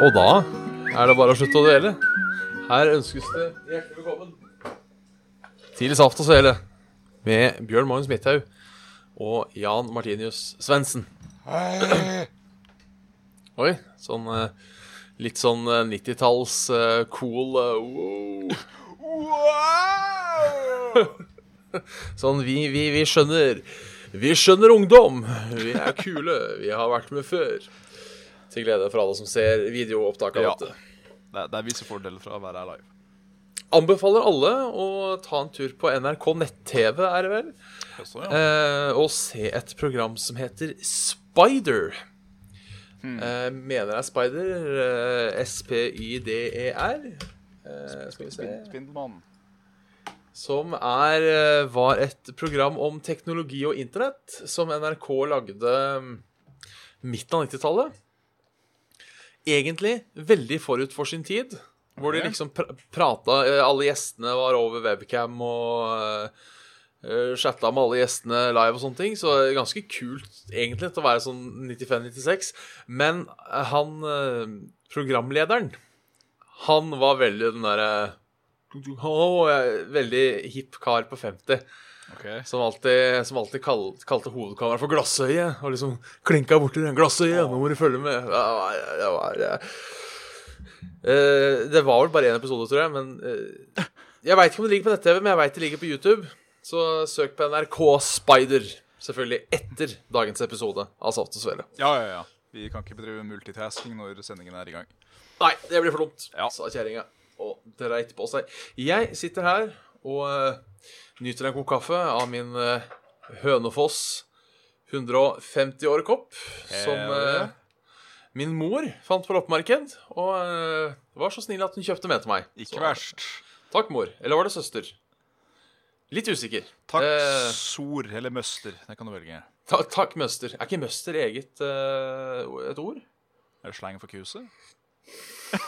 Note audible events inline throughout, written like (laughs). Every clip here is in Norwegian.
Og da er det bare å slutte å dele. Her ønskes det hjertelig velkommen til Saft og Svele med Bjørn Magnus Midthaug og Jan Martinius Svendsen. Oi, sånn eh, litt sånn eh, 90-talls eh, cool eh, wow. (laughs) Sånn vi, vi, vi skjønner Vi skjønner ungdom. Vi er kule. Vi har vært med før. Til glede for alle som ser videoopptak av Ja. dette. Det, det er visse fordeler fra å være her live. Anbefaler alle å ta en tur på NRK nett-TV, er det vel? Også, ja. Eh, og se et program som heter Spider. Hmm. Eh, mener er Spider. Eh, S-p-y-d-e-r. Eh, Spin- Spindelmann. Som er, eh, var et program om teknologi og internett som NRK lagde Midt midten av 90-tallet. Egentlig veldig forut for sin tid. Hvor de liksom pr prata eh, Alle gjestene var over webcam og uh, chatta med alle gjestene live og sånne ting. Så det er ganske kult egentlig til å være sånn 95-96. Men eh, han uh, programlederen, han var veldig den derre uh, veldig hipp kar på 50 Ok. som alltid, som alltid kal, kalte hovedkameraet for Glassøyet. Og liksom klinka borti den Glassøyet, nå må du følge med. Det var, det var, eh, det var vel bare én episode, tror jeg. Men eh, Jeg veit ikke om det ligger på nett-TV, men jeg veit det ligger på YouTube. Så søk på NRK Spider. Selvfølgelig etter dagens episode av Saft og Svele. Ja, ja, ja. Vi kan ikke bedrive multitasking når sendingen er i gang. Nei, det blir for dumt, Ja. sa kjerringa og dreit på seg. Jeg sitter her og eh, nyter en kopp kaffe av min eh, Hønefoss 150 år kopp, som Hell. eh, min mor fant på loppemarked, og eh, var så snill at hun kjøpte med til meg. Ikke Så, verst. Takk, mor. Eller var det søster? Litt usikker. Takk, Eh, sor eller møster. Det kan du velge. ta takk, møster. Er ikke møster eget eh, et ord? Er det slang for kuset? (laughs)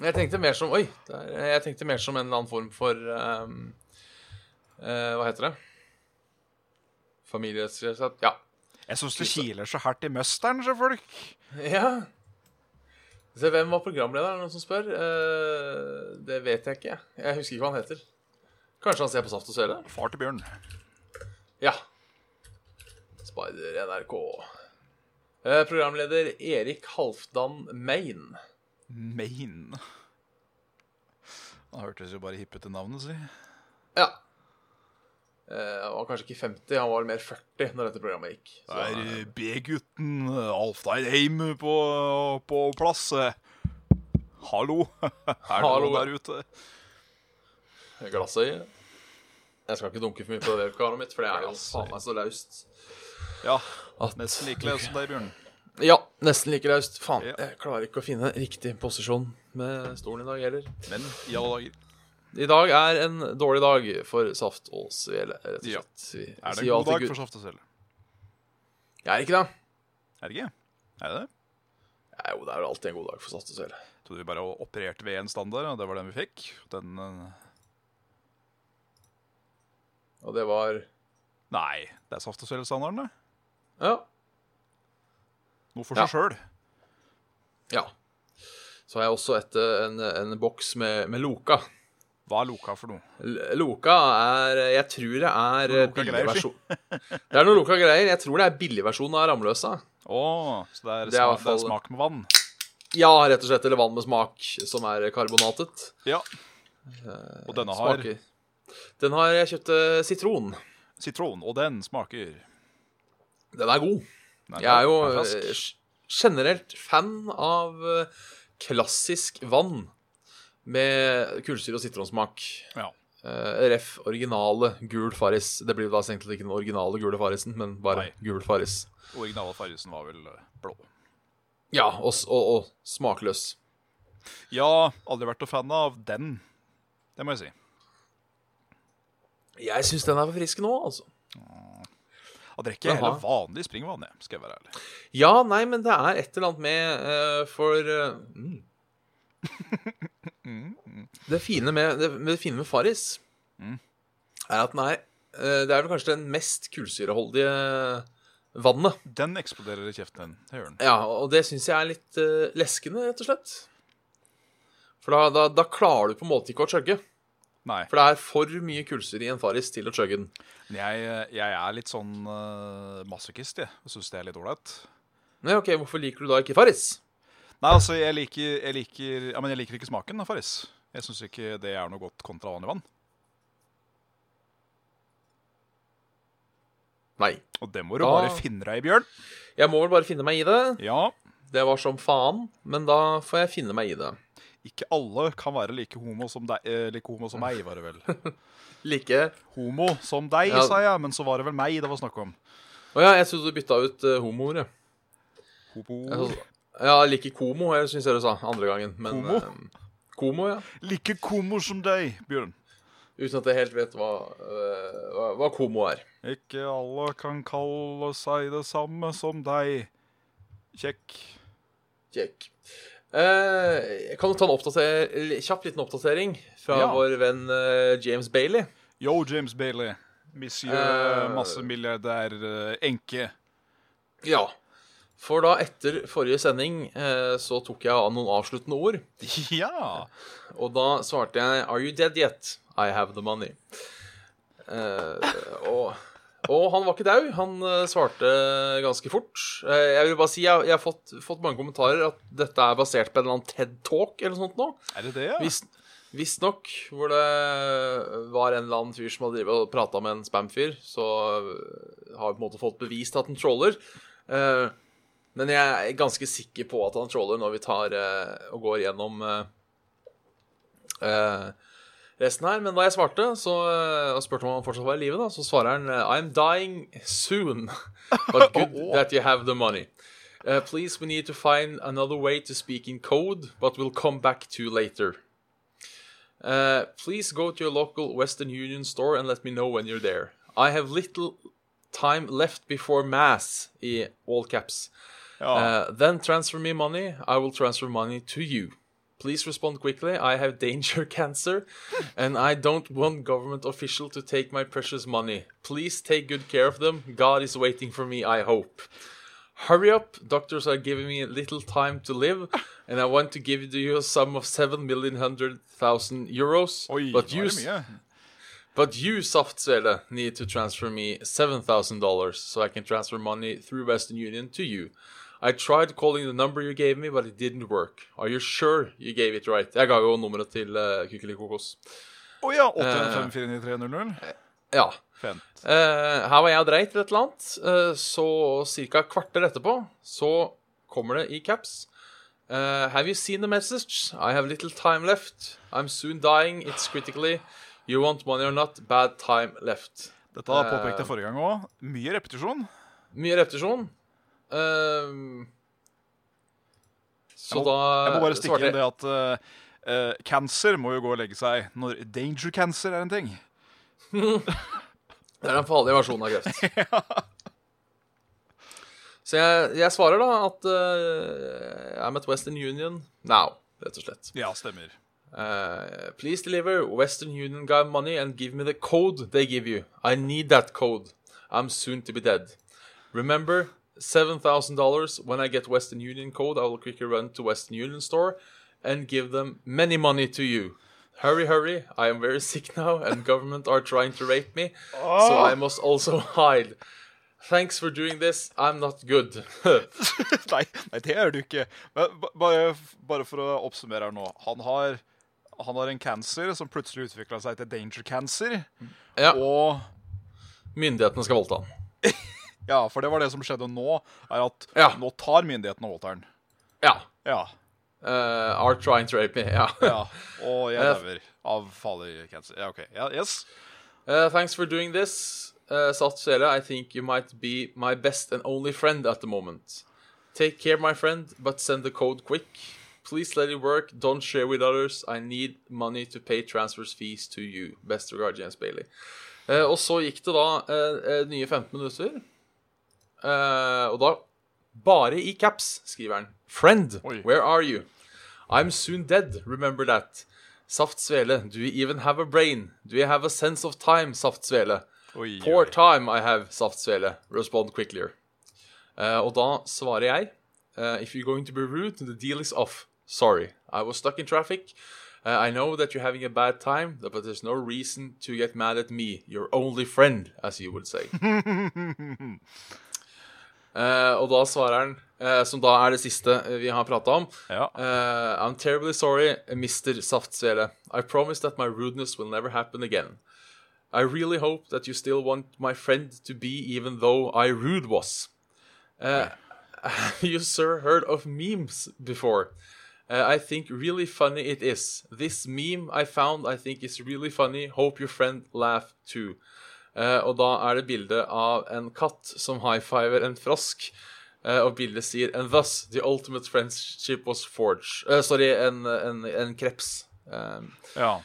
Jeg tenkte mer som Oi. Der, jeg tenkte mer som en annen form for ehm, eh, Hva heter det? Familierettslighet? Ja. Jeg syns det kiler så hardt i musteren, så folk. ja. Se, hvem var programlederen, noen som spør? Eh, det vet jeg ikke. Jeg husker ikke hva han heter. Kanskje han ser på Saft og Svele? Far til Bjørn. Ja. Spider NRK. Eh, programleder Erik Halfdan Main. Maine. Han hørtes jo bare hipp ut i navnet, si. Ja. Eh, han var kanskje ikke 50, han var mer 40 når dette programmet gikk. Så, Det er eh, B-gutten Alfdein Heim på, på plass. Hallo. (laughs) Er det Hallo. noen der ute? Glassøye. Jeg skal ikke dunke for mye på det webkameraet mitt, for det er jo faen meg så laust. Ja, At- nesten like laust som deg, Bjørn. Ja, nesten like laust. Faen, Ja. jeg klarer ikke å finne riktig posisjon med stolen i dag heller. Men i alle dager. I dag er en dårlig dag for saft og svele, rett og slett. Vi Er det en god dag for saft og svele? Jeg er ikke det. Er det ikke? Er det det? Ja, jo, det er jo alltid en god dag for saft og svele. Jeg trodde vi bare opererte ved en standard, og det var den vi fikk. Den eh, Og det var Nei, det er saft og svele-standarden, det. Ja. Noe for seg sjøl. ja. Så har jeg også et, eh, en, en boks med, med Loka. Hva er Loka for noe? Loka er Jeg tror det er billigversjon. Billig versjon. Det er noe Loka greier. Jeg tror det er billigversjonen av Ramløsa. Å, så det er, Det er smak, fall- det er smak med vann. Ja, rett og slett. Eller vann med smak, som er karbonatet. Ja. Og denne har Smaker. Den har jeg kjøpt eh, sitron. sitron, og den smaker Den er god. Nei, Jeg er jo den eh, generelt fan av eh, klassisk vann med kullsyre og sitronsmak. Ja. Uh, ref. originale gul Farris. Det blir da egentlig ikke den originale gule Farrisen, men bare Nei. gul Farris. Originale Farrisen var vel eh, blå. Ja, og, og, og smakløs. Ja, aldri vært noe fan av den. Det må jeg si. Jeg syns den er for frisk nå, altså. Jeg drikker Aha. heller vanlig springvann, jeg, skal jeg være ærlig. Ja, nei, men det er et eller annet med uh, For uh, mm. (laughs) Det fine med, det, med, det fine med Farris er at den er eh, Det er vel kanskje den mest kullsyreholdige vannet. Den eksploderer i kjeften. Det gjør den. Ja, og det syns jeg er litt uh, leskende, rett og slett. For da, da, da klarer du på en måte ikke å chugge. Nei. For det er for mye kullsyre i en Farris til å chugge den. Jeg, jeg er litt sånn uh, masochist, jeg. Syns det er litt ålreit. Nei, ok, Hvorfor liker du da ikke Farris? Nei, altså, jeg liker, jeg liker Ja, men jeg liker ikke smaken av Farris. Jeg syns ikke det er noe godt kontra vanlig vann. Nei. Og det må du Da- bare finne deg i, Bjørn. Jeg må vel bare finne meg i det. Ja. Det var som faen, men da får jeg finne meg i det. Ikke alle kan være like homo som deg, eh, like homo som meg, var det vel. (laughs) Like Homo som deg, Ja. sa jeg, men så var det vel meg det var snakk om. Å ja, jeg trodde du bytta ut uh, homoordet. Homo. Jeg- Ja, like komo, jeg syns jeg du sa andre gangen. Men, Komo? eh, komo, ja. Like komo som deg, Bjørn. Uten at jeg helt vet hva, eh, hva, hva komo er. Ikke alle kan kalle seg det samme som deg. Kjekk. Kjekk. Eh, jeg kan ta en oppdater kjapp liten oppdatering fra Ja. vår venn eh, James Bailey. Yo, James Bailey. Monsieur Eh. eh, enke. Ja. For da, etter forrige sending, eh, så tok jeg av noen avsluttende ord. (laughs) Ja. Og da svarte jeg Are you dead yet? I have the money. Eh, og, og han var ikke dau. Han eh, svarte ganske fort. Jeg vil bare si, jeg, jeg har fått, fått mange kommentarer at dette er basert på en eller annen TED-talk eller noe sånt nå. Er det det, ja? Hvis, Visstnok, hvor det var en eller annen fyr som hadde og prata med en spam-fyr, så har vi på en måte fått bevist at han troller. Eh, men jeg er ganske sikker på at han troller når vi tar eh, og går gjennom eh, eh, resten her. Men da jeg svarte så, eh, og spurte om han fortsatt var i live, så svarer han eh, I'm dying soon, but (laughs) good that you have the money. Uh, please, we need to find another way to speak in code, but we'll come back to later. Uh, please go to your local Western Union store and let me know when you're there. I have little time left before mass, i all caps. Uh, then transfer me money. I will transfer money to you. Please respond quickly. I have danger (laughs) cancer, and I don't want government official to take my precious money. Please take good care of them. God is waiting for me, I hope. Hurry up. Doctors are giving me a little time to live, and I want to give you a sum of seven million hundred thousand euros. Oi, but you, er but you, soft Svele, need to transfer me seven thousand dollars so I can transfer money through Western Union to you. I tried calling the number you gave me, but it didn't work. Are you sure you gave it right? Jeg ga jo nummeret til uh, Kykelikokos. Å ja, 815-49300. Ja. Fent. Eh, her var jeg og dreit eller et eller annet. Eh, så ca. kvarter etterpå så kommer det i caps. Uh, have you seen the message? I have little time left. I'm soon dying. It's critically. You want money or not? Bad time left. Dette påpekte jeg forrige gang òg. Mye repetisjon. Mye repetisjon. Ehm, så Jeg må, da jeg må bare stikke svarte inn det at eh, cancer må jo gå og legge seg når danger cancer er en ting. (laughs) Det er den farlige versjonen av kreft. (laughs) Så jeg, jeg svarer da at uh, I'm at Western Union now, rett og slett. Ja, stemmer. Uh, please deliver Western Union guy money and give me the code they give you. I need that code. I'm soon to be dead. Remember, $7,000. When I get Western Union code, I will quickly run to Western Union store and give them many money to you. Hurry, hurry. I am very (laughs) sick now and government are trying to rape me. So I must also (laughs) hide. Thanks for doing this. I'm not good. (laughs) nei, nei, det er du ikke. Men, bare, bare for å oppsummere her nå. Han har, han har en cancer som plutselig utvikla seg til danger cancer. ja, Og myndighetene skal voldta han. Ja, for det var det som skjedde nå, er at Ja. nå tar myndighetene Walteren. Ja. Ja. Uh, are trying to rape me. Ja. ja. Og jeg lever (laughs) dauer av cancer. Ja, OK. Yeah, yes. Uh, thanks for doing this. Uh, Sat Sele, I think you might be my best and only friend at the moment. Take care, my friend, but send the code quick. Please let it work. Don't share with others. I need money to pay transfers fees to you. Best regard, James Bailey. Uh, og så gikk det da uh, eh, nye 15 minutter. Eh, og da, bare i caps, skriver han. Friend, Oi. where are you? I'm soon dead, remember that. Saft Svele, do you even have a brain? Do you have a sense of time, Saft Svele? Oi, Poor oi. time I have, Saft Svele. Respond quicklier. Uh, og da svarer jeg uh, If you're going to be rude, the deal is off. Sorry. I was stuck in traffic. Uh, I know that you're having a bad time, but there's no reason to get mad at me, your only friend, as you would say. (laughs) Eh, og da svarer han, Uh, som da er det siste eh, vi har prata om Ja. Uh, I'm terribly sorry, Mr. Saftsvele. I promise that my rudeness will never happen again. I really hope that you still want my friend to be even though I rude was. Uh, have (laughs) you, sir, heard of memes before? I think really funny it is. This meme I found I think is really funny. Hope your friend laugh too. Eh, og da er det bilde av en katt som high-fiver en frosk. eh, og bildet sier And thus the ultimate friendship was forged. Eh, sorry, en, en, en kreps. Ja.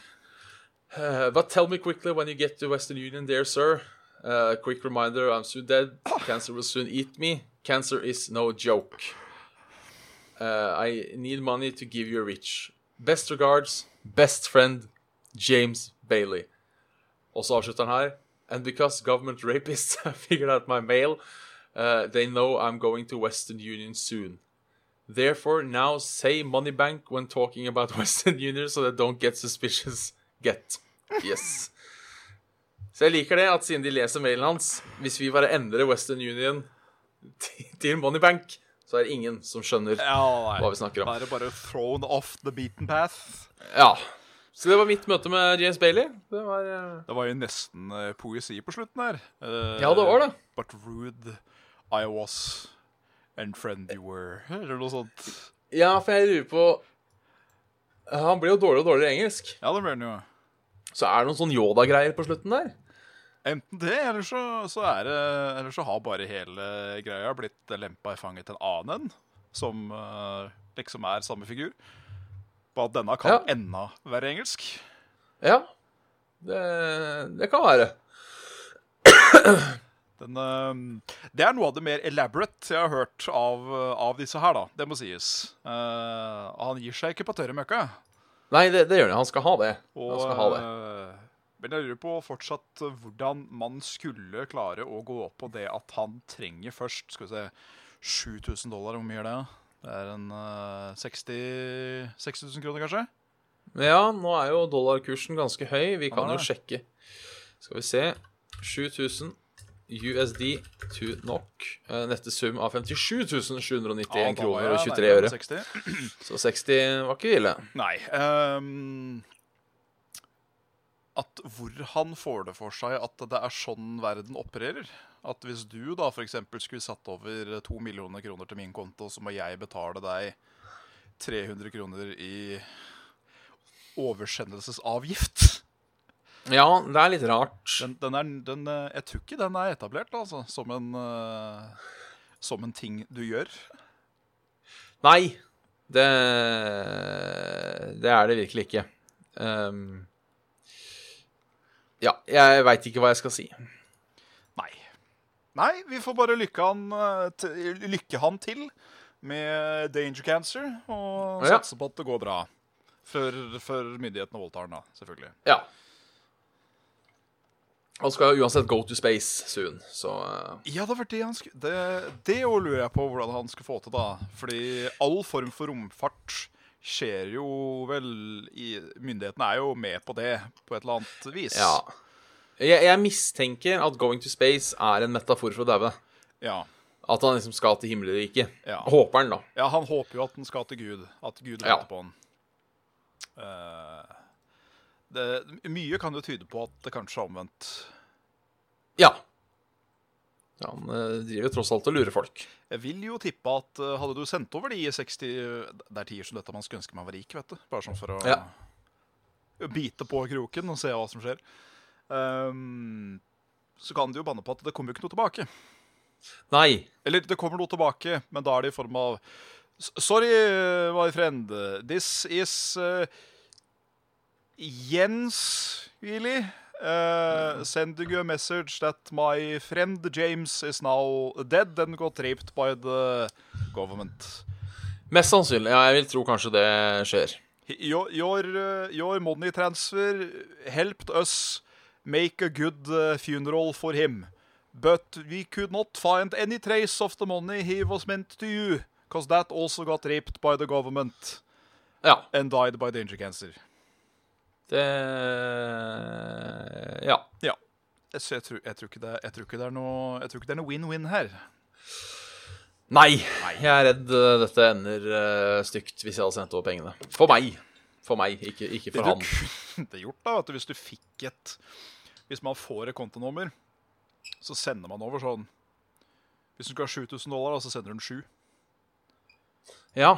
uh, but tell me quickly when you get to Western Union, dear sir. Uh, quick reminder: I'm soon dead. Cancer will soon eat me. Cancer is no joke. Uh, I need money to give you a rich. Best regards, best friend, James Bailey. Og så avslutter han her. And because government rapists (laughs) have figured out my mail, uh, they know I'm going to Western Union soon. Therefore, now say money bank when talking about (laughs) Western Union, so they don't get suspicious. (laughs) Get. Yes. Så jeg liker det, at siden de leser mailen hans Hvis vi bare endrer Western Union til- money bank, så er det ingen som skjønner ja hva vi snakker om. Det bare thrown off the beaten path. Ja. Så det var mitt møte med James Bailey. Det var eh, Det var jo nesten eh, poesi på slutten her. Uh, Ja, det var det. But rude I was and friend you were, eller noe sånt. Ja, for jeg lurer på Han blir jo dårligere og dårligere i engelsk. Ja, det blir han jo. Så er det noen sånn Yoda-greier på slutten der. Enten det, eller så, så er det Eller så har bare hele greia blitt lempa i fanget til en annen en, som liksom er samme figur. Bare at denne kan Ja. enda være engelsk. Ja. Det, det kan være. Den, eh, det er noe av det mer elaborate jeg har hørt av, av disse her, da. Det må sies. Uh, han gir seg ikke på tørre møkka. Nei, det, det gjør han. Han skal ha det. Og, Han skal ha det. eh, men jeg lurer på fortsatt hvordan man skulle klare å gå opp på det at han trenger først Skal vi se 7000 dollar, hvor mye er det? Det er en uh, 60 60 000 kroner, kanskje? Ja, nå er jo dollarkursen ganske høy. Vi kan ah, jo sjekke. Skal vi se 7000 USD to NOK. Eh, Nette sum av 57 791 ah, kroner og 23 øre. 60. (clears throat) Så 60 var ikke ille. Nei. Um, at hvor han får det for seg at det er sånn verden opererer. At hvis du da f.eks. skulle satt over to millioner kroner til min konto, så må jeg betale deg 300 kroner i oversendelsesavgift. Ja, det er litt rart. Den, den er, den, eh, jeg tror ikke den er etablert altså, som en, eh, som en ting du gjør. Nei, det Det er det virkelig ikke. Um, ja, jeg veit ikke hva jeg skal si. Nei. Vi får bare lykke han, eh, lykke han til med danger cancer, og Ja. satse på at det går bra. Før, før myndighetene voldtar han, da, selvfølgelig. Ja. Han skal uansett go to space soon, så eh, Ja, det var det han skulle Det, det lurer jeg på hvordan han skulle få til, da. Fordi all form for romfart skjer jo vel i Myndighetene er jo med på det på et eller annet vis. Ja. Jeg, jeg mistenker at going to space er en metafor for å daue. Ja. At han liksom skal til himmelriket. Ja. Håper han, da. Ja, han håper jo at han skal til Gud. At Gud Ja. på han. Uh, det, mye kan jo tyde på at det kanskje er omvendt. Ja. Ja, Han uh, driver tross alt og lurer folk. Jeg vil jo tippe at uh, hadde du sendt over de 60 Det er tider som dette man skulle ønske man var rik, vet du. Bare sånn for å Ja. bite på kroken og se hva som skjer. Ehm, så kan de jo banne på at det kommer jo ikke noe tilbake. Nei. Eller det kommer noe tilbake, men da er det i form av Sorry, my friend. This is uh, Jens, really? Uh, sending you a message that my friend James is now dead and got raped by the government. Mest sannsynlig. Ja, jeg vil tro kanskje det skjer. Your, your, uh, your money transfer helped us make a good uh, funeral for him. But we could not find any trace of the money he was meant to you. Because that also got raped by the government Ja. and died by danger cancer. Det Ja. Ja. Så jeg tror, jeg, tror ikke det, jeg, tror ikke det er noe, jeg tror ikke det er noe win-win her. Nei. Jeg er redd eh, dette ender uh, stygt hvis jeg hadde sendt over pengene. For meg. For meg, ikke, ikke Det for du kunne (laughs) gjort, da, at hvis du fikk et Hvis man får et kontonummer, så sender man over sånn Hvis du skal ha 7000 dollar, så sender du en 7. Ja.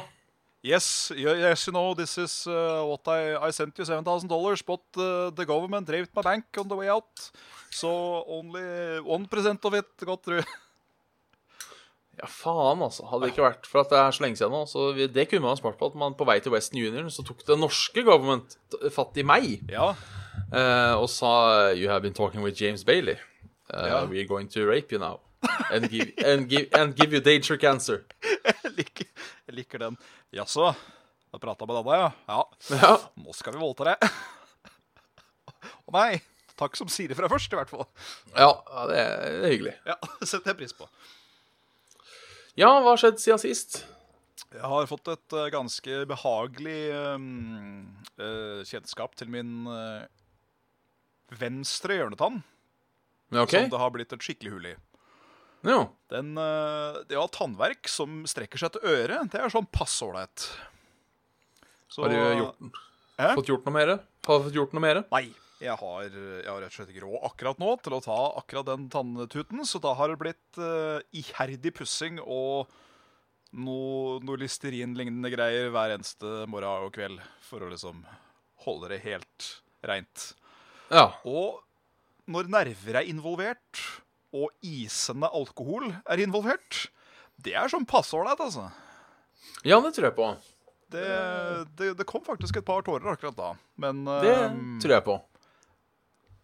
Yes, yes, you know, this is uh, what I, I sent you $7,000 dollars, but uh, the government raped my bank on the way out. So only 1% of it got through. (laughs) Ja, faen, altså. Hadde det ikke vært for at det er så lenge siden nå, så det kunne man spart på. At man på vei til Western Union så tok det norske government fatt i meg Ja, eh, og sa You have been talking with James Bailey. Uh, Ja. We're going to rape you now. And give, and give, and give you danger cancer. (laughs) jeg liker, jeg liker den. Jaså, jeg prata med denne, ja. Ja, Ja. nå skal vi voldta deg. (laughs) Å nei, takk som sier ifra fra først, i hvert fall. Ja, det, er, det er hyggelig. Ja, (laughs) det setter jeg pris på. Ja, hva har skjedd siden sist? Jeg har fått et eh, ganske behagelig um, uh, kjennskap til min eh, venstre hjørnetann, okay. Som det har blitt et skikkelig hull i. Ja. Den, eh, det å ha tannverk som strekker seg til øret, det er sånn passe ålreit. Så- Har du gjort, eh? fått gjort noe mer? Har du fått gjort noe mer? Nei. Jeg har, jeg har rett og slett ikke råd akkurat nå til å ta akkurat den tanntuten, så da har det blitt uh, iherdig pussing og noe, noe Listerin-lignende greier hver eneste morgen og kveld for å liksom holde det helt reint. Ja. Og når nerver er involvert, og isende alkohol er involvert, det er sånn passe ålreit, altså. ja, det tror jeg på. Det, det, det kom faktisk et par tårer akkurat da, men Det Det tror jeg på.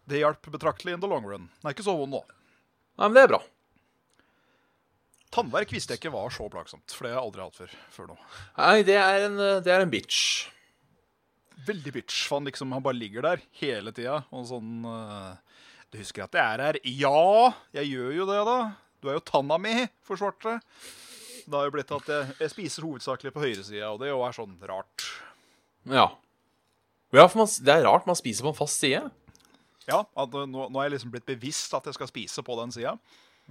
det hjalp betraktelig in the long run. Den er ikke så vond nå. Nei, men det er bra. Tannverk visste jeg ikke var så plagsomt, for det har jeg aldri hatt før, før nå. Nei, det er en, det er en bitch. Veldig bitch, for han liksom, han bare ligger der hele tida, og sånn uh, Du husker at jeg er her? Ja, jeg gjør jo det, da. Du er jo tanna mi, forsvarte det. Det har jo blitt at jeg, jeg spiser hovedsakelig på høyresida, og det jo er sånn rart. Ja. Ja, for man, det er rart man spiser på en fast side. Ja, at nå, nå er jeg liksom blitt bevisst at jeg skal spise på den sida.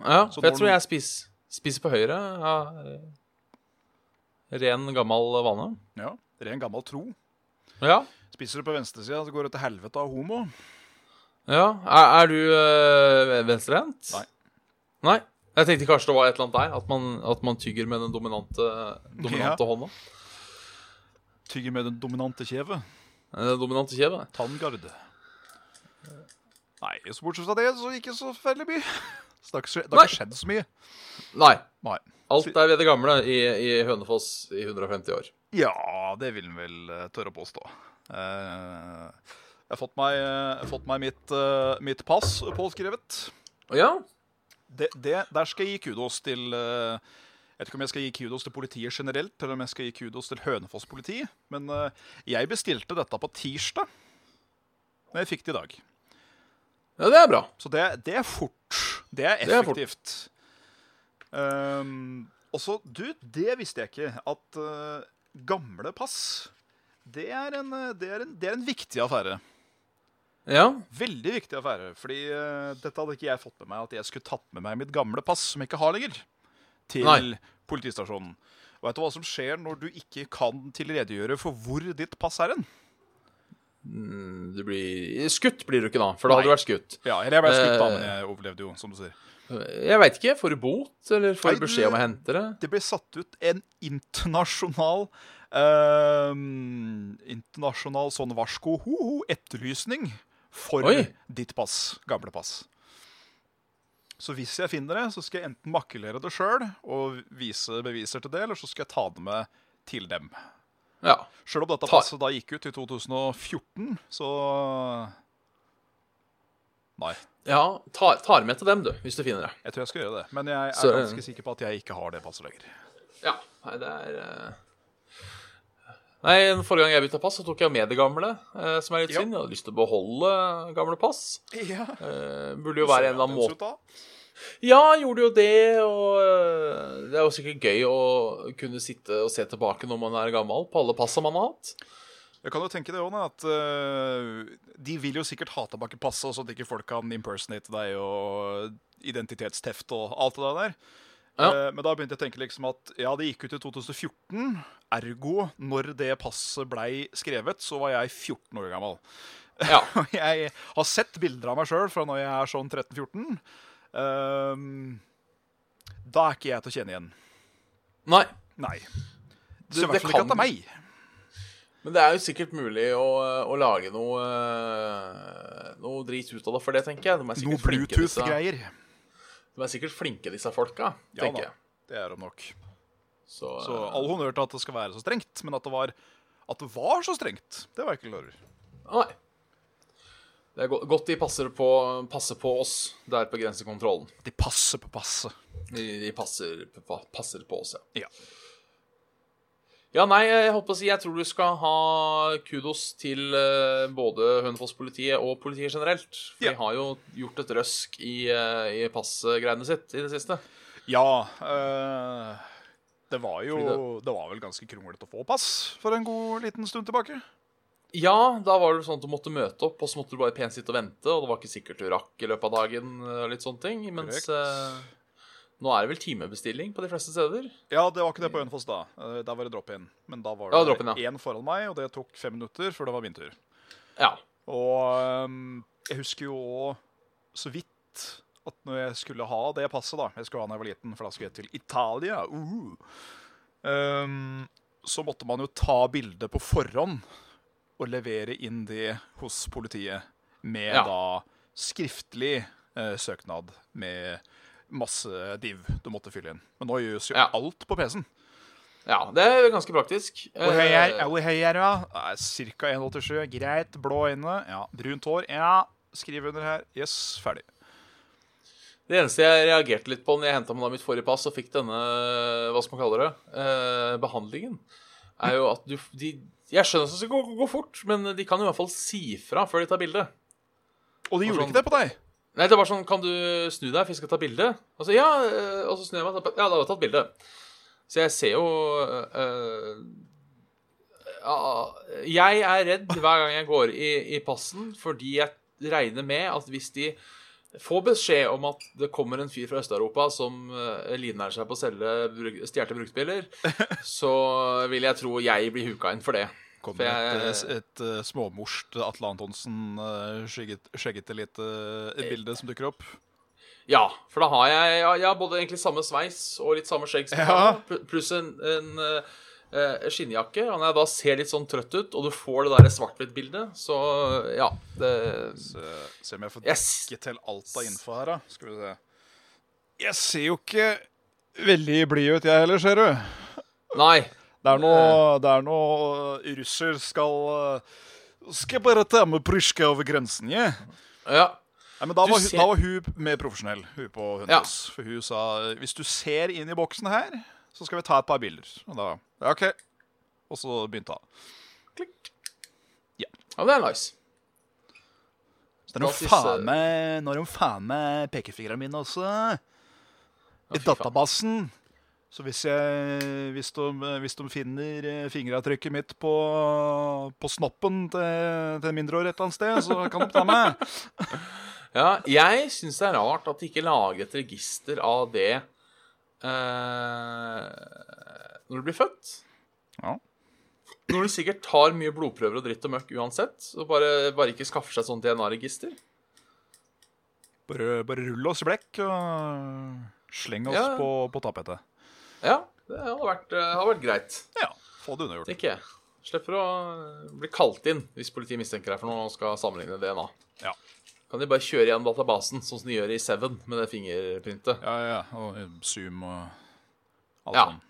Ja, for jeg tror jeg spiser, spiser på høyre. Ja, ren, gammel vane. Ja, ren gammel tro. Ja. Spiser du på venstresida, så går du til helvete av homo. ja. Er, er du øh, venstrehendt? Nei. Nei? Jeg tenkte kanskje det var et eller annet der. At man, at man tygger med den dominante, dominante hånda. Tygger med den dominante kjeve. Den dominante kjeve. Tanngard. Nei, så bortsett fra det, så ikke så veldig mye. Det det har ikke skjedd så mye. Nei. Nei. Alt er ved det gamle i, i Hønefoss i 150 år. Ja, det vil en vel eh, tørre å påstå. Eh, jeg har fått meg, eh, har fått meg mitt, mitt pass påskrevet. Ja. Det, det, der skal jeg gi kudos til Jeg vet ikke om jeg skal gi kudos til politiet generelt, eller om jeg skal gi kudos til Hønefoss politi, men jeg bestilte dette på tirsdag. Men jeg fikk det i dag. ja, det er bra. Så det, det er fort. Det er Det er fort. Um, og så, du, det visste jeg ikke. At uh, gamle pass, det er, en, eh, det, er en, det er en viktig affære. Ja. Veldig viktig affære. Fordi uh, dette hadde ikke jeg fått med meg, at jeg skulle tatt med meg mitt gamle pass, som jeg ikke har lenger, til Nei. politistasjonen. Vet du hva som skjer når du ikke kan tilredegjøre for hvor ditt pass er hen? Du blir Skutt blir du ikke da, for da hadde du vært skutt. Ja, eller jeg ble skutt, da, Eh. men jeg overlevde jo, som du sier. Jeg veit ikke. Får du bot, eller får du beskjed om å hente det? det ble satt ut en internasjonal ehm, Internasjonal sånn varsko ho-ho etterlysning for Oi. ditt pass. Gamle pass. Så hvis jeg finner det, så skal jeg enten makulere det sjøl og vise beviser til det, eller så skal jeg ta det med til dem. Ja. Sjøl om dette passet da gikk ut i 2014, så Nei. ja tar, ta med til dem, du, hvis du finner det. Jeg tror jeg skal gjøre det. Men jeg er Så- ganske sikker på at jeg ikke har det passet lenger. Ja. Nei, det er eh, Nei, Forrige gang jeg bytta pass, så tok jeg med det gamle, eh, som er litt Ja. synd. Jeg hadde lyst til å beholde gamle pass. Ja. Eh, burde jo være en eller annen måte. Ja, gjorde jo det, og øh, det er jo sikkert gøy å kunne sitte og se tilbake når man er gammel, på alle passa man har hatt. Jeg kan jo tenke det òg, at uh, de vil jo sikkert ha tilbake passet, sånn at ikke folk kan impersonate deg og identitetsteft og alt det der. Ja. Uh, men da begynte jeg å tenke liksom at ja, det gikk ut i 2014. Ergo, når det passet blei skrevet, så var jeg 14 år gammel. Ja. (laughs) Jeg har sett bilder av meg sjøl fra når jeg er sånn 13-14. Ehm, da er ikke jeg til å kjenne igjen. Nei. Nei. Det- det hvert fall ikke kan- at det er meg. Men det er jo sikkert mulig å, å lage noe Noe drit ut av det for det, tenker jeg. De Noe Bluetooth-greier. de er sikkert flinke, disse folka, Ja tenker da, jeg. det er de nok. Så, Så øh, all honnør til at det skal være så strengt, men at det var, at det var så strengt, det var jeg ikke klar over. Nei. Det er godt de passer på, passer på oss der på grensekontrollen. De passer på passet. De, de passer, pa- passer på oss, ja. Ja. Ja, nei, jeg holdt på å si Jeg tror du skal ha kudos til eh, både Hønefoss-politiet og politiet generelt. For Ja. de har jo gjort et røsk i, uh, i passgreiene sitt i det siste. Ja eh, Det var jo det... var vel ganske kronglete å få pass for en god liten stund tilbake. Ja, da var det sånn at du måtte møte opp, og så måtte du bare pent sitte og vente, og det var ikke sikkert du rakk i løpet av dagen, og litt sånne ting. Mens eh, nå er det vel timebestilling på de fleste steder. Ja, det var ikke det på Hønefoss da. Eh, Der var det drop-in. Men da var Ja, det drop-in, ja. én foran meg, og det tok fem minutter før det var min tur. Ja. Og ehm, jeg husker jo også så vidt at når jeg skulle ha det passet, da Jeg skulle ha da jeg var liten, for da skulle jeg til Italia. Uh. ehm, så måtte man jo ta bilde på forhånd og levere inn det hos politiet med Ja. da skriftlig eh, søknad med masse div du måtte fylle inn. Men nå gjøres jo Ja. alt på PC-en. ja, det er ganske praktisk. Hvor høy er, Eh, hvor høy er du, da? Ca. 1,87. Greit. Blå øyne. Ja. Brunt hår. Ja. Skriv under her. Yes, ferdig. Det eneste jeg reagerte litt på når jeg henta meg mitt forrige pass og fikk denne hva skal man kalle det, eh, behandlingen, er jo at du de, Jeg skjønner at det skal gå, gå fort, men de kan i hvert fall si fra før de tar bilde. Og de gjorde sånn- ikke det på deg. Nei, det var sånn Kan du snu deg, for jeg skal ta bilde? Og så ja, eh, og så snur jeg meg. Ja, da har jeg tatt bilde. Så jeg ser jo eh, ja, Jeg er redd hver gang jeg går i, i passen, fordi jeg regner med at hvis de får beskjed om at det kommer en fyr fra Øst-Europa som uh, livnærer seg på å selge stjålne bruktbiler, (laughs) så vil jeg tro jeg blir huka inn for det. Kommer jeg- et, et, et eh, småmorst Atle Antonsen, uh, skjegget, skjeggete lite eh, bilde som dukker opp. Ja, for da har jeg, jeg, jeg har både egentlig samme sveis og litt samme skjegg Ja. pluss en, en eh, eh, skinnjakke. Og når jeg da ser litt sånn trøtt ut, og du får det der svart-hvitt-bildet, så ja det, Se, se om jeg får dekke til alt av info her, da. Skal vi se. Jeg ser jo ikke veldig blid ut, jeg heller, ser du. Nei. Det er noe, det er noe russer skal eh, Skal bare ta med prysjka over grensen, je. Ja. Nei, men da var, ser- da var hun mer profesjonell, hun på Hundhus. For hun sa hvis du ser inn i boksen her, så skal vi ta et par bilder. Og da ja, OK. Og så begynte hun. Klikk. Ja. Ja, det er nice. Så er Da faen meg Nå er de faen meg pekefingrene mine også. I databasen. Så hvis, jeg, hvis, de, hvis de finner eh, fingeravtrykket mitt på, på snoppen til, til en mindreårig et eller annet sted, så kan de ta meg. (laughs) Ja, jeg syns det er rart at de ikke lager et register av det eh, når du blir født. Ja. Når du sikkert tar mye blodprøver og dritt og møkk uansett, og bare, bare ikke skaffer seg sånn DNA-register. Bare, bare rull oss i blekk og sleng oss Ja. på, på tapetet. Ja, det hadde vært, eh, hadde vært greit. Ja, få det unnagjort. jeg. Slipper å bli kalt inn hvis politiet mistenker deg for noe og skal sammenligne DNA. Ja. kan de bare kjøre igjen databasen, sånn som de gjør i Seven med det fingerprintet. Ja, ja, og Zoom og alt Ja. sånn.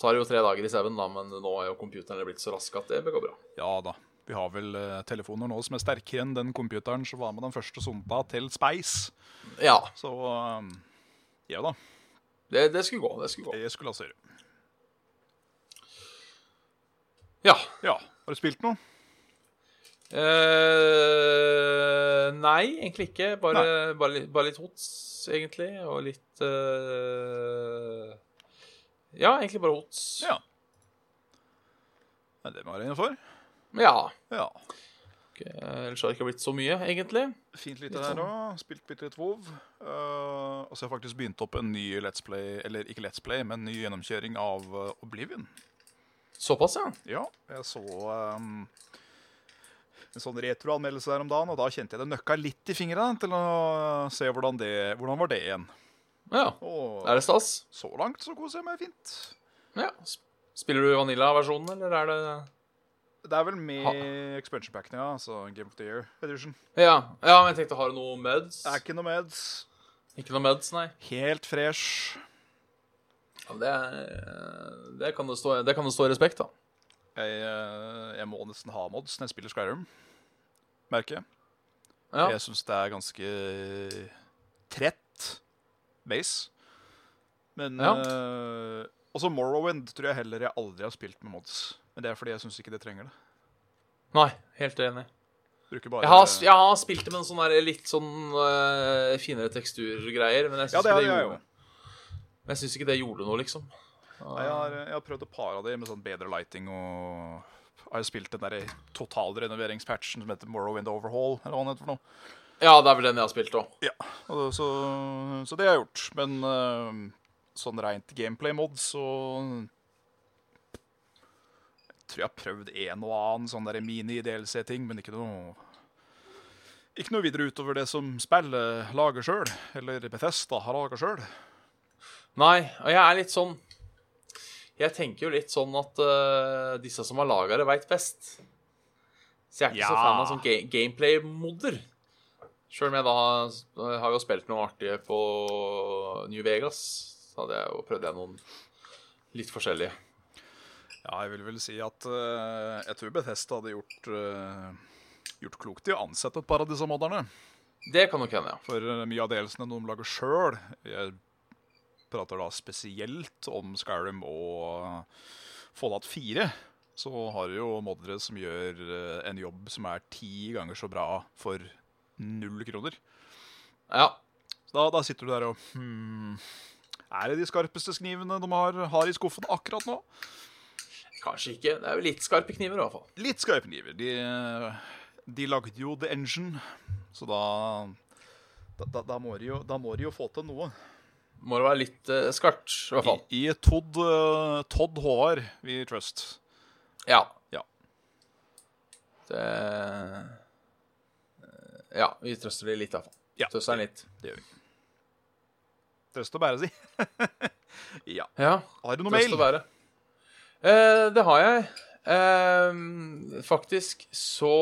Tar jo tre dager i Seven, da, men nå er jo computerne blitt så raske at det bør gå bra. Ja da. Vi har vel eh, telefoner nå som er sterkere enn den computeren som var med den første sonda til Space. Ja, Så eh, ja da. Det, det skulle gå. Det skulle gå. Det skulle la seg gjøre. Ja. Ja. Har du spilt noe? Uh, nei, egentlig ikke. Bare, bare, litt- bare litt hots, egentlig. Og litt uh, Ja, egentlig bare hots. Ja. Men det må være innafor. Ja. Ja. Ok, Ellers har det ikke blitt så mye, egentlig. Fint lite der her sånn. òg. Spilt bitte litt WoW. Uh, og så har jeg faktisk begynt opp en ny Let's Play, eller ikke Let's Play, men en ny gjennomkjøring av eh, Oblivion. Såpass, ja. Ja, jeg så um, en sånn retroanmeldelse der om dagen, og da kjente jeg det nøkka litt i fingrene til å se hvordan det hvordan var det igjen. ja. Og Er det stas? så langt så koser jeg meg fint. Ja. Spiller du Vanilla-versjonen, eller er det Det er vel med expansion packen, ja. Altså Game of the Year edition. Ja, ja men jeg tenkte, har du noe meds? Det er ikke noe meds. Ikke noe meds, nei. Helt fresh. Ja, det, er- det, kan det, stå, det kan det stå respekt, da. Jeg, eh, jeg må nesten ha mods når jeg spiller Skyrim, merker jeg. Ja. Jeg syns det er ganske trett base. Men Ja. Uh, også Morrowind tror jeg heller jeg aldri har spilt med mods. Men det er fordi jeg syns ikke det trenger det. Nei, helt enig. Bare Jeg har, jeg har spilt det med en sånn der litt sånn uh, finere teksturgreier, men jeg syns ja, ikke, det gjorde- men jeg synes ikke det gjorde noe, liksom. Nei, jeg, har, jeg har prøvd et par av de med sånn bedre lighting og jeg har spilt den der totalrenoveringspatchen som heter Morrowind Overhaul. Eller hva den heter for noe. Ja, det er vel den jeg har spilt òg. Ja, så, så det har jeg gjort. Men uh, sånn rent gameplay-mod, så Jeg tror jeg har prøvd en og annen sånn der mini-DLC-ting, men ikke noe Ikke noe videre utover det som spillet lager sjøl, eller Bethesda har laga sjøl. Nei, og jeg er litt sånn Jeg tenker jo litt sånn at uh, disse som har laga det, veit best. Så jeg er ikke så fan av sånn ga gameplay-modder. Sjøl om jeg da har jo spilt noe artige på New Vegas, så hadde jeg jo prøvd jeg noen litt forskjellige. Ja, jeg vil vel si at uh, jeg tror Bethesda hadde gjort, uh, gjort klokt i å ansette et par av disse modderne. Det kan nok hende, ja. For uh, mye av delelsene de lager sjøl Jeg prater da spesielt om Skyrim og Fallout 4. Så har du jo moddere som gjør en jobb som er ti ganger så bra for null kroner. Ja, Så da, da sitter du der og hmm, Er det de skarpeste knivene de har, har i skuffen akkurat nå? Kanskje ikke. Det er jo litt skarpe kniver, i hvert fall. Litt skarpe kniver. De, de lagde jo The Engine, så da da, da, må de jo, de jo få til noe. Må det være litt uh, skarpt, i hvert fall. I, i Todd, uh, Todd Håvard vi trust. Ja. Ja. Det eh, Ja, vi trøster det litt, i hvert fall. Ja. Trøster den litt. Det gjør vi. Trøst å bære, si. (laughs) ja. Ja, Har du noe trøst og å være. Eh, det har jeg. Eh, faktisk så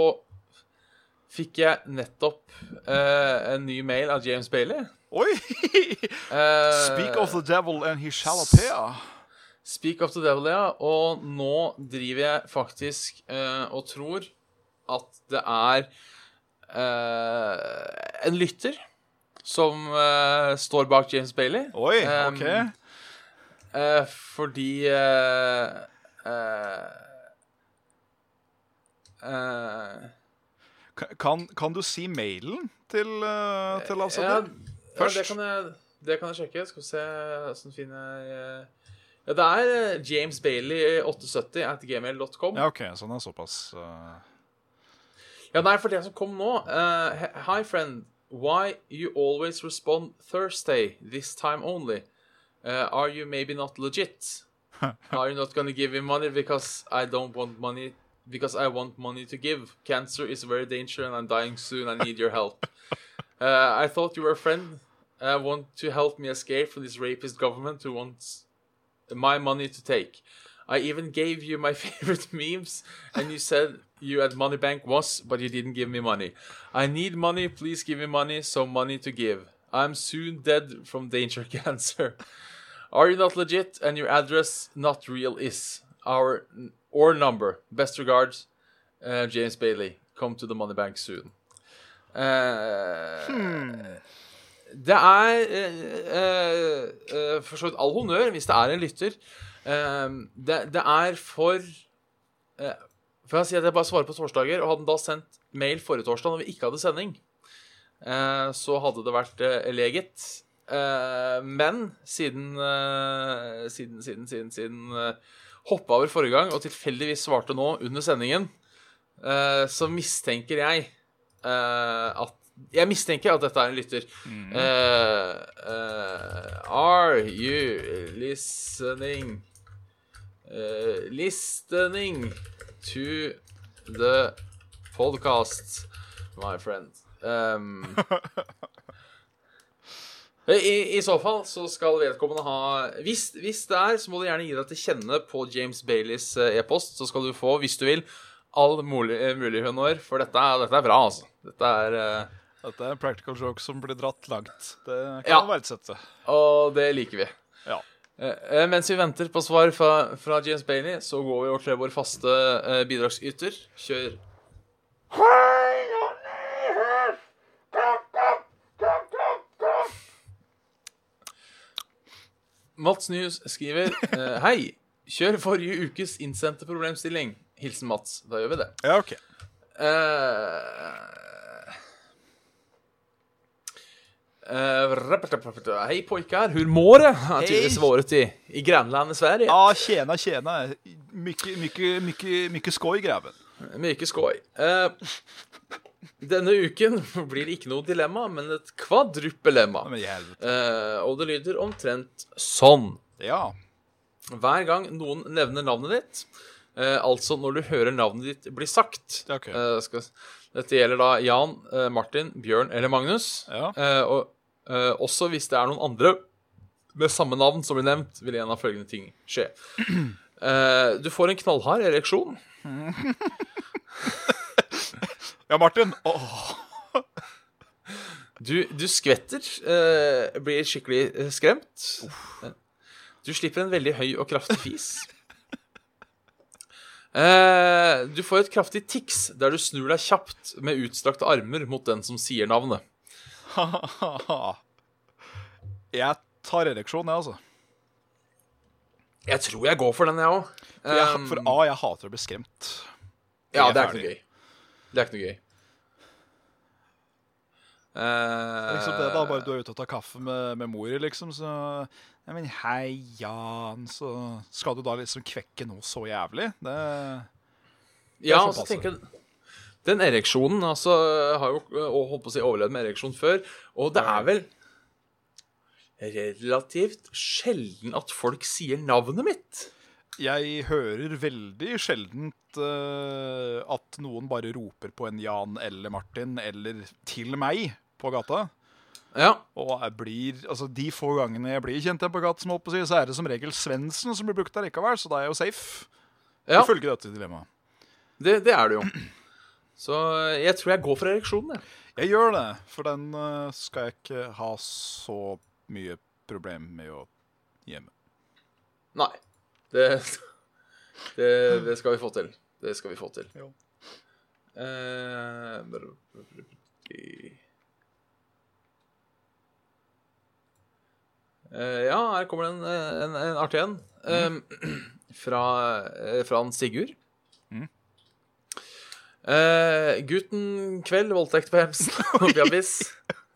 fikk jeg nettopp eh, en ny mail av James Bailey. Oi! Eh, Speak of the devil and he shall appear. Speak of the devil, ja. Og nå driver jeg faktisk eh, og tror at det er eh, en lytter som står bak James Bailey. Oi, Um, Eh, fordi uh, uh, Kan, kan du si mailen til, uh, til ja, avsender? ja, Først. det kan, jeg, det kan jeg sjekke. Skal vi se åssen finner jeg Ja, det er James Bailey870 at gmail.com. Ja, OK, sånn er såpass. Ja, nei, for det som kom nå Hi, friend. Why you always respond Thursday, this time only? Uh, are you maybe not legit? (laughs) are you not gonna give me money because I don't want money? Because I want money to give. Cancer is very dangerous and I'm dying soon. I need your help. (laughs) Uh, I thought you were a friend. I want to help me escape from this rapist government who wants my money to take. I even gave you my (laughs) favorite memes, and you said you had money bank once, but you didn't give me money. I need money, please give me money, so money to give. I'm soon dead from danger cancer. Are you not legit, and your address not real is our or number? Best regards, uh, James Bailey. Come to the money bank soon. Uh, Det er uh, for så vidt all honnør hvis det er en lytter. Eh, det, det er for For jeg si at jeg bare svarer på torsdager, og hadde han da sendt mail forrige torsdag når vi ikke hadde sending, så hadde det vært leget. Eh, men siden uh, Siden, siden, siden, siden uh, hoppa over forrige gang og tilfeldigvis svarte nå under sendingen, uh, så mistenker jeg eh, at jeg mistenker at dette er en lytter. Eh, eh, are you listening eh, Listening to the podcast, my friend? Um, (laughs) i, I så fall så skal vedkommende ha hvis, hvis det er, så må du gjerne gi deg til kjenne på James Baileys eh, e-post. Så skal du få, hvis du vil, all mulig, eh, mulig honnør. For dette, dette er bra, altså. Dette er uh... Dette er en practical joke som blir dratt langt. Det kan Ja. man verdsette. Og det liker vi. Ja. Eh, eh, mens vi venter på svar fra, fra James Bailey, så går vi over til vår faste uh, bidragsyter. Kjør. Mats Nyhus skriver eh, Hei. Kjør forrige ukes innsendte problemstilling. Hilsen Mats. Da gjør vi det. Ja, OK. Uh, eh, Hei pojkar, hur mår det? Har tydeligvis varit i, i grannlandet Sverige. Ja, tjena, tjena. Mycket, mycket, mycket, mycket skoj, grabben. Mykje skoj. Eh, denne uken blir ikke noe dilemma, men et kvadruppelemma. Eh, og det lyder omtrent sånn. Ja. Hver gang noen nevner navnet ditt, eh, altså når du hører navnet ditt bli sagt okay. eh, skal, Dette gjelder da Jan, eh, Martin, Bjørn eller Magnus. Ja. Eh, og eh, også hvis det er noen andre med samme navn som blir nevnt, vil en av følgende ting skje. (clears throat) Du får en knallhard ereksjon. (laughs) Ja, Martin. Åh. Du, du skvetter, eh, blir skikkelig eh, skremt. Du slipper en veldig høy og kraftig fis. Uh, du får et kraftig tics der du snur deg kjapt med utstrakte armer mot den som sier navnet. Jeg tar ereksjon, jeg, altså. Jeg tror jeg går for den, jeg òg. For, for A, jeg hater å bli skremt. ja, det er ikke noe gøy. Det er ikke noe gøy. Uh, Liksom det da, Bare du er ute og tar kaffe med, med mor, liksom, så Nei, men hei, Jan, så skal du da liksom kvekke noe så jævlig? Det Ja, får og så tenker jeg Den ereksjonen altså, har jo holdt på å si overlevd med ereksjon før, og det er vel relativt sjelden at folk sier navnet mitt. Jeg hører veldig sjeldent uh, at noen bare roper på en Jan eller Martin eller til meg på gata. Ja, Og jeg blir, altså De få gangene jeg blir kjent igjen på gata, som holdt på å si, så er det som regel Svendsen som blir brukt der likevel, så da er jeg jo safe. ja Ifølge dette dilemmaet. det, det er det jo. Så jeg tror jeg går for ereksjonen, jeg. Jeg gjør det, for den eh, skal jeg ikke ha så mye problem med å gjemme. Nei. Det, det, det skal vi få til. Det skal vi få til. Jo. Eh, Eh, ja, her kommer det en, en, en artig en. Mm. (clears throat) fra, eh, fra en Sigurd. Eh, gutten kveld, voldtekt på Hemsen (laughs) og Bjabbis. (laughs)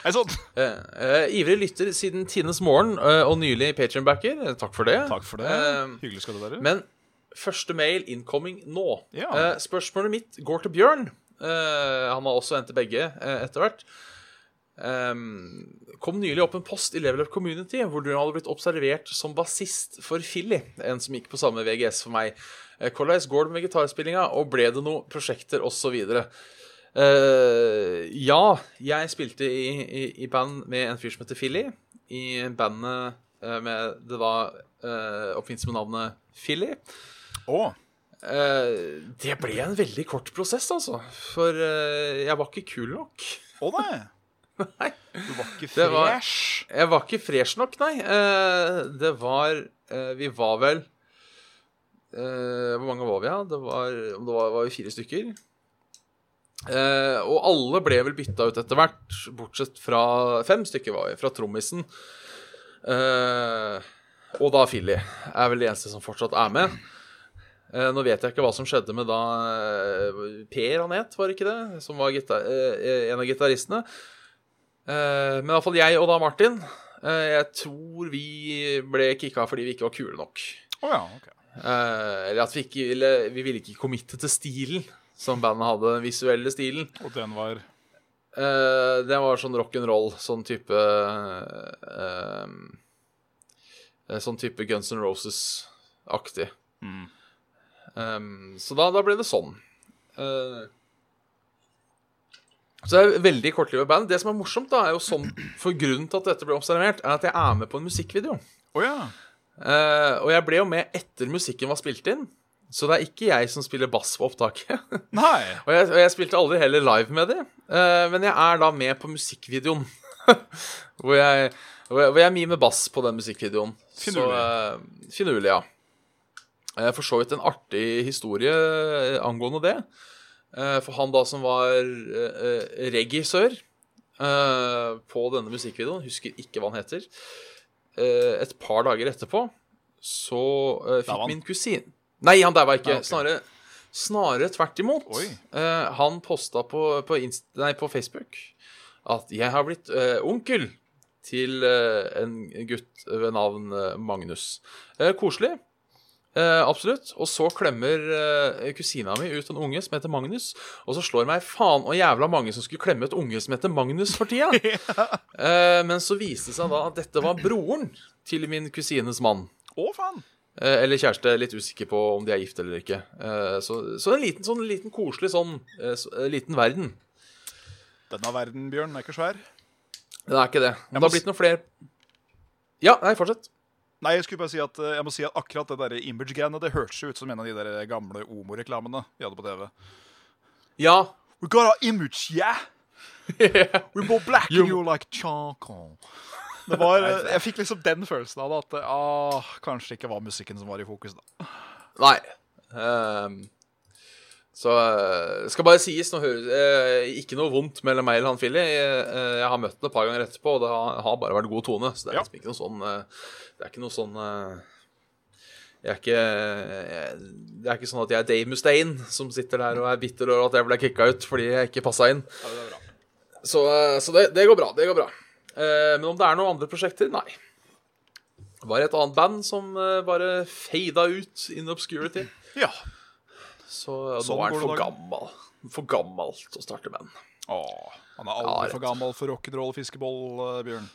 Hei sann! Uh, uh, ivrig lytter siden tidenes morgen uh, og nylig Patrion-backer. Takk for det. Takk for det. Hyggelig skal det være. men første mail incoming nå. Ja. Spørsmålet mitt går til Bjørn. Han har også hentet begge eh, etter hvert. Um, kom nylig opp en post i Level Up Community hvor du hadde blitt observert som bassist for Philly, en som gikk på samme VGS for meg. Hvordan går det med gitarspillinga, og ble det noen prosjekter osv.? Uh, ja, jeg spilte i, i, i band med en fyr som heter Philly. I bandet uh, med det var uh, oppfinnsomme navnet Philly. Oh. Uh, det ble en veldig kort prosess, altså. For jeg var ikke kul nok. å nei. (laughs) Nei. Du var ikke fresh? var-. Jeg var ikke fresh nok, nei. Det var Vi var vel Hvor mange var vi, da? Det var, det var, var vi fire stykker. Eh, og alle ble vel bytta ut etter hvert, bortsett fra fem stykker var vi. Fra trommisen. Eh, og da Filly er vel det eneste som fortsatt er med. Eh, nå vet jeg ikke hva som skjedde med da eh, Per han het, var det ikke det? Som var gitar eh, en av gitaristene. Eh, men iallfall jeg og da Martin eh, Jeg tror vi ble kicka fordi vi ikke var kule nok. Oh ja, ok. Eh, eller at vi ikke ville Vi ville ikke committe til stilen som bandet hadde, den visuelle stilen. Og den var Uh, det var sånn rock'n'roll, sånn type uh, Sånn type Guns N' Roses-aktig. mm. Um, så da, da ble det sånn. Uh, så det er et veldig kortlivet band. Det som er morsomt, da, er jo sånn For grunnen til at dette ble observert, er at jeg er med på en musikkvideo. Oh, ja. uh, og jeg ble jo med etter musikken var spilt inn. Så det er ikke jeg som spiller bass på opptaket. (laughs) Nei. og, jeg, og jeg spilte aldri heller live med det. uh, men jeg er da med på musikkvideoen. (laughs) hvor, jeg, hvor, jeg, hvor jeg mimer bass på den musikkvideoen. Finurlig. Så, uh, finurlig, ja. Uh, For så vidt en artig historie angående det. For han da som var regissør på denne musikkvideoen, husker ikke hva han heter, et par dager etterpå så fikk min kusin Nei, han daua ikke. Nei, okay. Snarere, snarere tvert imot. Eh, han posta på, på, nei, på Facebook at 'jeg har blitt uh, onkel' til uh, en gutt ved navn Magnus. Koselig. Absolutt. Og så klemmer kusina mi ut en unge som heter Magnus. Og så slår meg faen og jævla mange som skulle klemme ut unge som heter Magnus for tida. (laughs) men så viste det seg da at dette var broren til min kusines mann. Å, faen. Eh, eller kjæreste. Litt usikker på om de er gift eller ikke. Eh, så, så en liten, sånn, liten koselig sånn eh, så, liten verden. Denne verden, Bjørn, er ikke svær. Det er ikke det. Men det har blitt noen flere Ja, nei, fortsett. Nei, jeg skulle bare si at jeg må si at akkurat det der image-greiene Det hørtes ut som en av de der gamle Omo-reklamene vi hadde på TV. Ja. We got our image, yeah! (laughs) We more black You- and you're like charcoal. Det var, eh, jeg fikk liksom den følelsen av det, at det ah, kanskje ikke var musikken som var i fokus. da. Nei. Um, så eh, skal bare sies nå høres eh, Ikke noe vondt mellom meg og han Philly. Jeg, jeg har møtt ham et par ganger etterpå, og det har, har bare vært god tone. Så det er Ja. liksom ikke noe sånn Det er ikke noe sånn jeg er ikke, jeg, det er ikke sånn at jeg er Dave Mustaine som sitter der og er bitter over at jeg ble kicka ut fordi jeg ikke passa inn. Ja, det. Så, så det, det går bra. Det går bra. Eh, men om det er noen andre prosjekter? Nei. Det var et annet band som eh, bare fada ut in obscurity. Ja. Så eh, Sånn nå er han for gammel. For gammel til å starte band. Åh, han er aldri ja, for gammel for rock'n'roll fiskeboll, eh, Bjørn.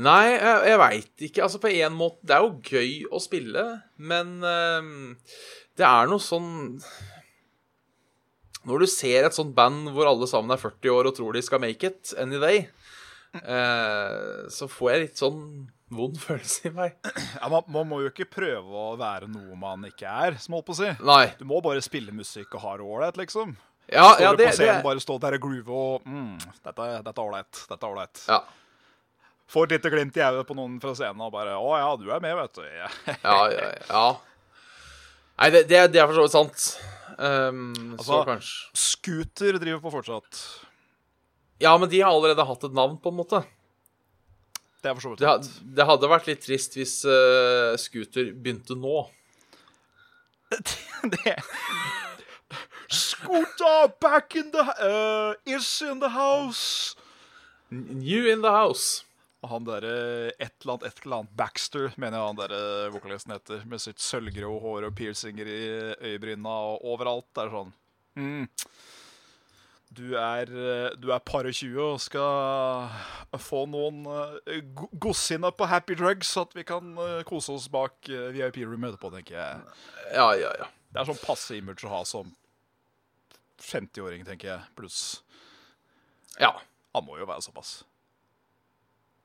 Nei, jeg, jeg veit ikke. Altså, på en måte Det er jo gøy å spille, men uh, det er noe sånn Når du ser et sånt band hvor alle sammen er 40 år og tror de skal make it any day, eh, så får jeg litt sånn vond følelse i meg. Ja, man, man må jo ikke prøve å være noe man ikke er, som holdt på å si. Nei. Du må bare spille musikk og ha det ålreit, liksom. Ja, Står ja, du det, på scenen, det bare stå der og groove og mm, Dette er ålreit. Dette er ålreit. ja. Får et lite glimt i øyet på noen fra scenen og bare Å ja, du er med, vet du. (laughs) Ja. Ja, ja. Nei, det, det, det er for så vidt sant. Um, så Altså- kanskje Scooter driver på fortsatt. Ja, men de har allerede hatt et navn, på en måte. Det er for så vidt Det, sant. det hadde vært litt trist hvis uh, Scooter begynte nå. (laughs) det. Scooter back in the uh, Is in the house. New in the house. Han derre et eller annet, et eller annet Baxter, mener jeg han derre vokalisten heter, med sitt sølvgrå hår og piercinger i øyebryna og overalt. Det er sånn mm. Du er, eh, du er par og 20 og skal få noen godsinna på happy drugs, så at vi kan eh, kose oss bak eh, VIP-rommet etterpå, tenker jeg. Ja, ja, ja. Det er sånn passe image å ha som 50-åring, tenker jeg. Pluss Ja. han må jo være såpass.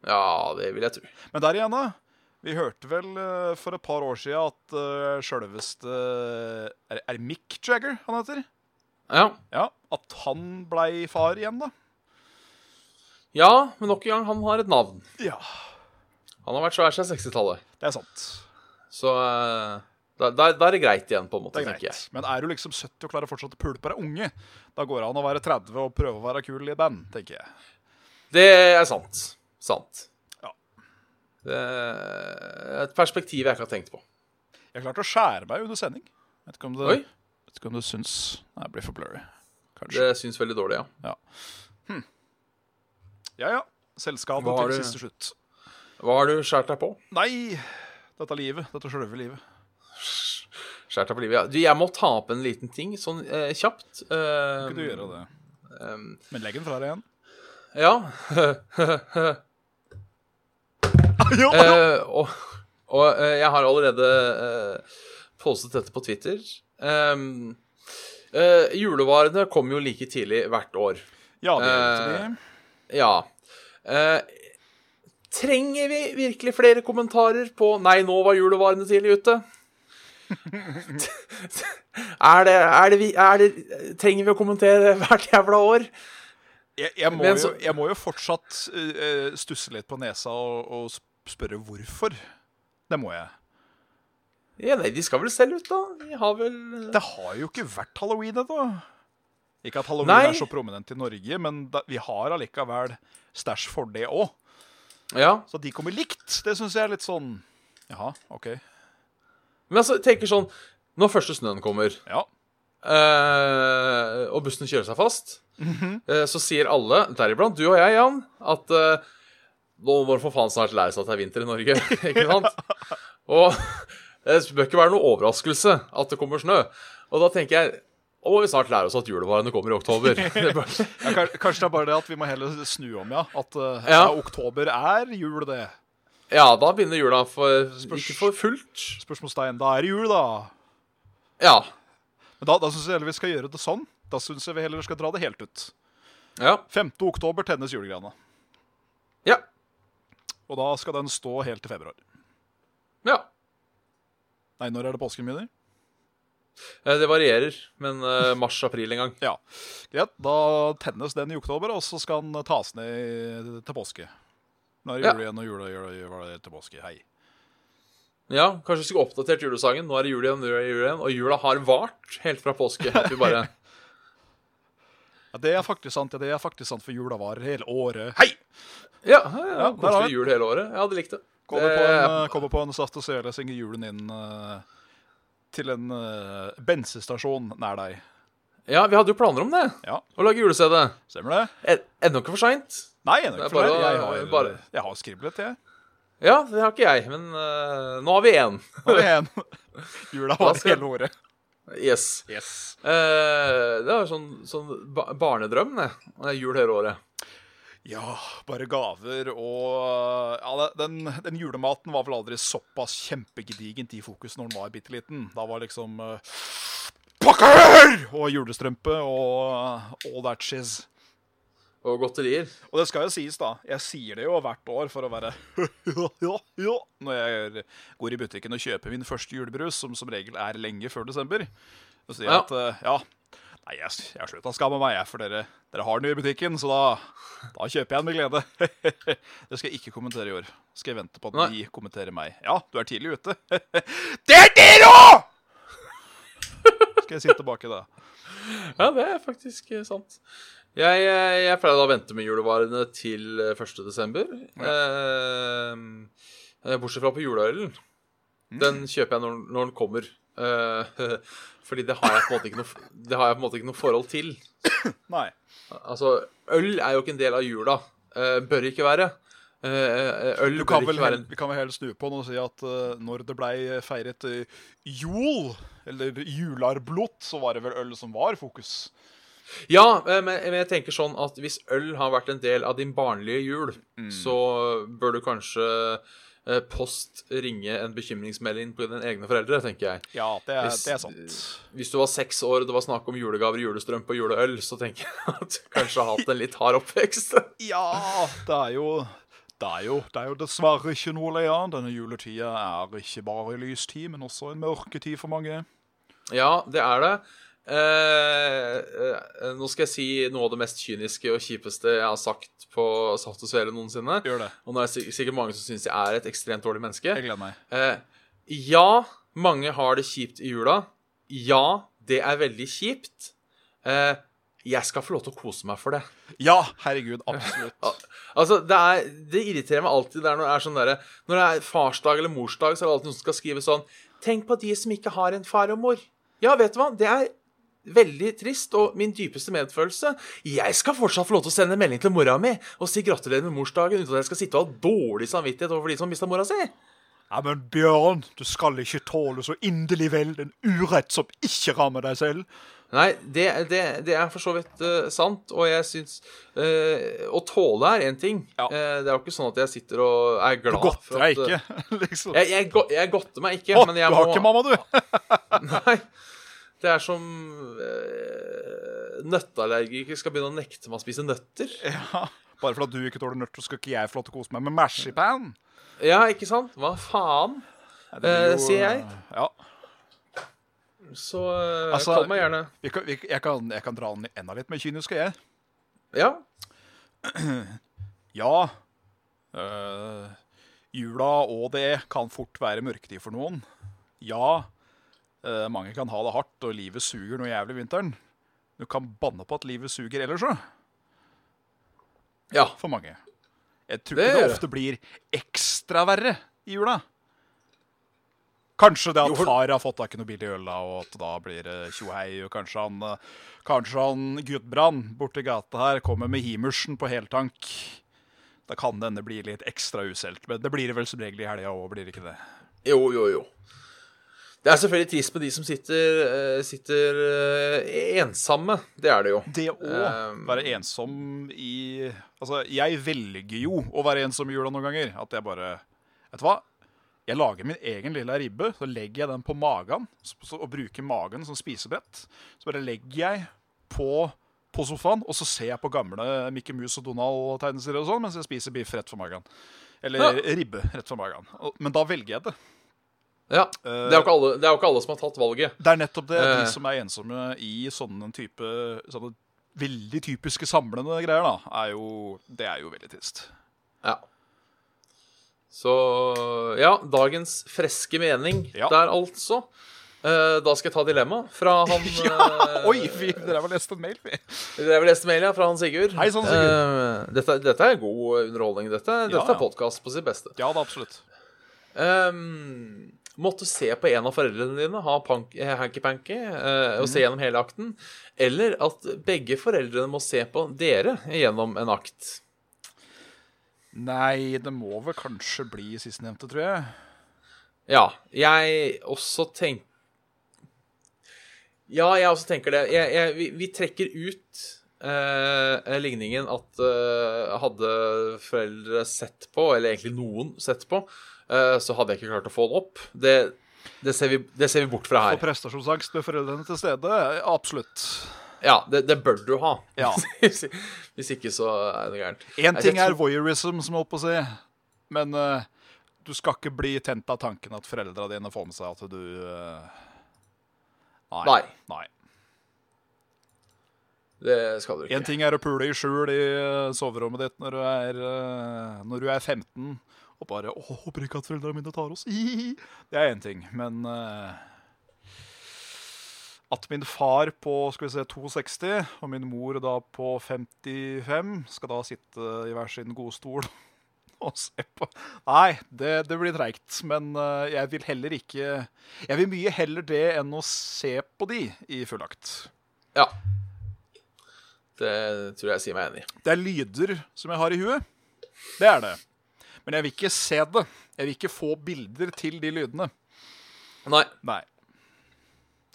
Ja, det vil jeg tro. Men der igjen, da. Vi hørte vel eh, for et par år siden at uh, sjølveste er, er det Mick Jagger han heter? Ja. Ja, At han blei far igjen, da. ja, men nok en gang, han har et navn. Ja, Han har vært svær siden 60-tallet. det er sant. Så eh, da, da, da er det greit igjen, på en måte, Det er greit. jeg. Men er du liksom 70 og klarer fortsatt å pule på deg unge, da går det an å være 30 og prøve å være kul i band, tenker jeg. Det er sant. Sant. Ja. Det er et perspektiv jeg ikke har tenkt på. Jeg klarte å skjære meg under sending. Vet ikke om det, Oi. Vet ikke om det syns Nei, det blir for blurry. Kanskje. Det syns veldig dårlig, ja. Ja ja. Selvskade Hva har til du- siste slutt. Hva har du skåret deg på? Nei, dette livet. Dette sjølve livet. Skåret deg på livet, ja. Du, jeg må ta opp en liten ting, sånn eh, kjapt. Uh, Kan du gjøre det? Um, Men legg den fra deg igjen. ja. (laughs) ja. Eh, og og uh, jeg har allerede uh, postet dette på Twitter. Ehm, uh, julevarene kommer jo like tidlig hvert år. ja, det gjør uh. Ja. Uh, trenger vi virkelig flere kommentarer på 'Nei, nå var julevarene tidlig ute'? (laughs) er, det, er, det vi, er det Trenger vi å kommentere hvert jævla år? Jeg, jeg, må Men jo, jeg må jo fortsatt uh, stusse litt på nesa og, og spørre hvorfor. Det må jeg. Ja, nei, De skal vel selv ut, da? De har vel Det har jo ikke vært halloween ennå. Ikke at halloween Nei. er så prominent i Norge, men da, vi har allikevel stæsj for det òg. Ja. Så de kommer likt, det syns jeg er litt sånn Jaha, OK. Men altså, tenker sånn Når første snøen kommer, Ja. eh, og bussen kjører seg fast, eh, så sier alle, deriblant du og jeg, Jan, at eh, nå må for faen snart lære seg at det er vinter i Norge. (laughs) ikke sant? (laughs) Og det bør ikke være noe overraskelse at det kommer snø. Og da tenker jeg nå må vi snart lære oss at julevarene kommer i oktober. (laughs) Det bør, Ja, kanskje det er bare det at vi må heller snu om, ja. At eh, (laughs) Ja. ja, oktober er jul, det. ja, da begynner jula for, ikke for fullt. Spørsmålstegn. Da er det jul, da. Ja. Men da, da syns jeg heller vi skal gjøre det sånn. Da syns jeg vi heller skal dra det helt ut. Ja. 5. oktober tennes julegrana. Ja. Og da skal den stå helt til februar. ja. Nei, når er det påsken begynner? Eh, Det varierer, men eh, mars-april en gang. Ja. Greit. Da tennes den i oktober, og så skal den tas ned til påske. Nå er det Ja. jul igjen, og jula jula, det til påske. Hei. Ja, kanskje vi skulle oppdatert julesangen. Nå er det jul igjen, nå er det jul igjen. Og jula har vart helt fra påske. At vi bare (laughs) Ja, det er faktisk sant. Ja, det er faktisk sant, for jula varer hele året. Hei! Ja, ja, ja Ja, koselig jul hele året. Jeg hadde likt det. Kommer Det- på en, eh, kommer på en saft og svele, synger julen inn eh, til en bensestasjon nær deg. Ja, vi hadde jo planer om det. Ja, Å lage julescene. stemmer det? E- Ennå ikke for seint. Nei, ennå ikke for seint. Jeg har, bare- jeg har skriblet, jeg. Ja, det har ikke jeg, men uh, nå har vi én. Nå vi en. (laughs) Jula var skal- hele året. Yes. Yes. Uh, det er jo sånn, sånn barnedrøm, det. Jul hele året. Ja, bare gaver og Ja, den, den julematen var vel aldri såpass kjempegedigent i fokus når den var bitte liten. Da var liksom uh, Pakker! Og julestrømpe og uh, all that shiz. Og godterier. Og det skal jo sies, da. Jeg sier det jo hvert år for å være (laughs) ja, ja, ja, Når jeg går i butikken og kjøper min første julebrus, som som regel er lenge før desember. Så sier jeg Ja. at uh, ja, nei, jeg, jeg har sluttet å skamme meg, jeg, for dere, dere har den jo i butikken, så da, da kjøper jeg den med glede. (laughs) det skal jeg ikke kommentere i år. Skal jeg vente på at Nei. de kommenterer meg. Ja, du er tidlig ute. (laughs) det er dere òg! (laughs) skal jeg si tilbake da. Ja, det er faktisk eh, sant. Jeg, jeg, jeg pleier å vente med julevarene til eh, 1. desember. Eh, bortsett fra på juleølen. Den kjøper jeg når, når den kommer. Eh, (laughs) fordi det har jeg på en måte ikke noe, det har jeg på en måte ikke noe forhold til. (coughs) Nei. Altså, øl er jo ikke en del av jula. Uh, bør ikke være. Uh, øl Du kan bør vel, ikke være en vi kan vel heller snu på den og si at uh, når det blei feiret jol, eller jularblot, så var det vel øl som var fokus. Ja, men, men jeg tenker sånn at hvis øl har vært en del av din barnlige jul, Mm. så bør du kanskje post ringe en bekymringsmelding på dine egne foreldre, tenker jeg. Ja, det Hvis- det er sant. Hvis du var seks år og det var snakk om julegaver, julestrømpe og juleøl, så tenker jeg (laughs) at du kanskje har hatt en litt hard oppvekst. (laughs) Ja, det er jo Det er, jo, det er jo dessverre ikke noe å le av. Denne juletida er ikke bare lystid, men også en mørketid for mange. Ja, det er det. Eh, eh, nå skal jeg si noe av det mest kyniske og kjipeste jeg har sagt på Saft og Svele noensinne. Gjør det. Og nå er det sikkert mange som syns jeg er et ekstremt dårlig menneske. Jeg gleder meg. Eh, ja, mange har det kjipt i jula. Ja, det er veldig kjipt. Eh, jeg skal få lov til å kose meg for det. Ja, herregud, absolutt. (laughs) Altså, det, er, det irriterer meg alltid der når det er sånn der, Når det er farsdag eller morsdag, så er det alltid noen som skal skrive sånn Tenk på de som ikke har en far og mor. Ja, vet du hva? Det er veldig trist, og min dypeste medfølelse. Jeg skal fortsatt få lov til å sende melding til mora mi og si gratulerer med morsdagen uten at jeg skal sitte og ha dårlig samvittighet overfor de som mista mora si. Ja, men Bjørn, du skal ikke tåle så inderlig vel den urett som ikke rammer deg selv. Nei, det, det, det er for så vidt uh, sant, og jeg syns uh, Å tåle er én ting. Ja. Uh, det er jo ikke sånn at jeg sitter og er Du glad godter deg at, eh, ikke, (laughs) liksom. Jeg, jeg, jeg godter meg ikke, Å, men du har ikke mamma, du! (laughs) Nei. Det er som øh, nøtteallergiker skal begynne å nekte meg å spise nøtter. (laughs) Ja, Bare fordi du ikke tåler nøtter, skal ikke jeg få lov til å kose meg med mashipan. Ja, ikke sant? Hva faen? Ja, jo, blir Eh, sier jeg. eh, Ja. Så eh, Altså- kall meg gjerne Vi kan, vi, jeg, kan, jeg kan dra den enda litt mer kynisk, jeg. Ja. (clears throat) Ja, øh, jula og det kan fort være mørketid for noen. Ja, øh, mange kan ha det hardt, og livet suger noe jævlig vinteren. Du kan banne på at livet suger ellers òg, Ja. for mange. Jeg tror Det det ofte blir ekstra verre i jula. Kanskje det at far har fått tak i noe billig øl, da, og at da blir det tjohei. Og kanskje han, eh, kanskje han Gudbrand borti gata her kommer med Himersen på heltank. Da kan denne bli litt ekstra uselt. Men det blir det vel som regel i helga òg, blir det ikke det? Jo, jo, jo. Det er selvfølgelig trist med de som sitter, eh, sitter eh, ensomme. Det er det jo. Det å Um, være ensom i Altså, jeg velger jo å være ensom i jula noen ganger. At jeg bare Vet du hva? Jeg lager min egen lille ribbe, så legger jeg den på magen så- og bruker magen som spisebrett. Så bare legger jeg på, på sofaen, og så ser jeg på gamle Mickey Mouse og Donald-tegneserier og sånn mens jeg spiser biff rett for magen. Eller Ja. ribbe rett for magen. Men da velger jeg det. Ja. Det er ikke alle, det er jo ikke alle som har tatt valget. Det er nettopp det. Eh. De som er ensomme i sånne type sånne veldig typiske samlende greier, da, er jo, det er jo veldig trist. Ja. Så ja, dagens freske mening Ja. der, altså. Eh, da skal jeg ta dilemma fra han (laughs) ja, Oi, vi drev og leste en mail, vi. Er vel leste mail, ja, fra han Sigurd. Hei sånn, Sigurd. Eh, dette, dette er god underholdning. Dette, dette ja. er podkast på sitt beste. Ja, det er absolutt. Um, måtte se på en av foreldrene dine ha eh, hanky-panky eh, og se gjennom hele akten. Eller at begge foreldrene må se på dere gjennom en akt. Nei, det må vel kanskje bli sistnevnte, tror jeg. Ja, jeg også tenker Ja, jeg også tenker det. Jeg, jeg, vi, vi trekker ut eh, ligningen at eh, hadde foreldre sett på, eller egentlig noen sett på, så hadde jeg ikke klart å få det opp. Det, det, ser, vi, det ser vi bort fra Og her. prestasjonsangst med foreldrene til stede, absolutt. Ja, det, det bør du ha. Ja. (laughs) hvis, ikke, så er det gærent. Én ting er voyeurism, som jeg holdt på å si, men uh, du skal ikke bli tent av tanken at foreldra dine får med seg at du uh... Nei. Nei. Det skal du ikke. En ting er å pule i skjul i eh, soverommet ditt når du er, eh, når du er 15 og bare 'Å, håper ikke at foreldrene mine tar oss'. (laughs) Det er én ting. Men uh, at min far på skal vi se, 62 og min mor da på 55 skal da sitte i hver sin godstol (laughs) og se på Nei, det, det blir treigt. Men uh, jeg vil heller ikke Jeg vil mye heller det enn å se på de i fullakt. Ja. Det tror jeg sier meg enig i. Det er lyder som jeg har i huet. Det er det. Men jeg vil ikke se det. Jeg vil ikke få bilder til de lydene. Nei. Nei.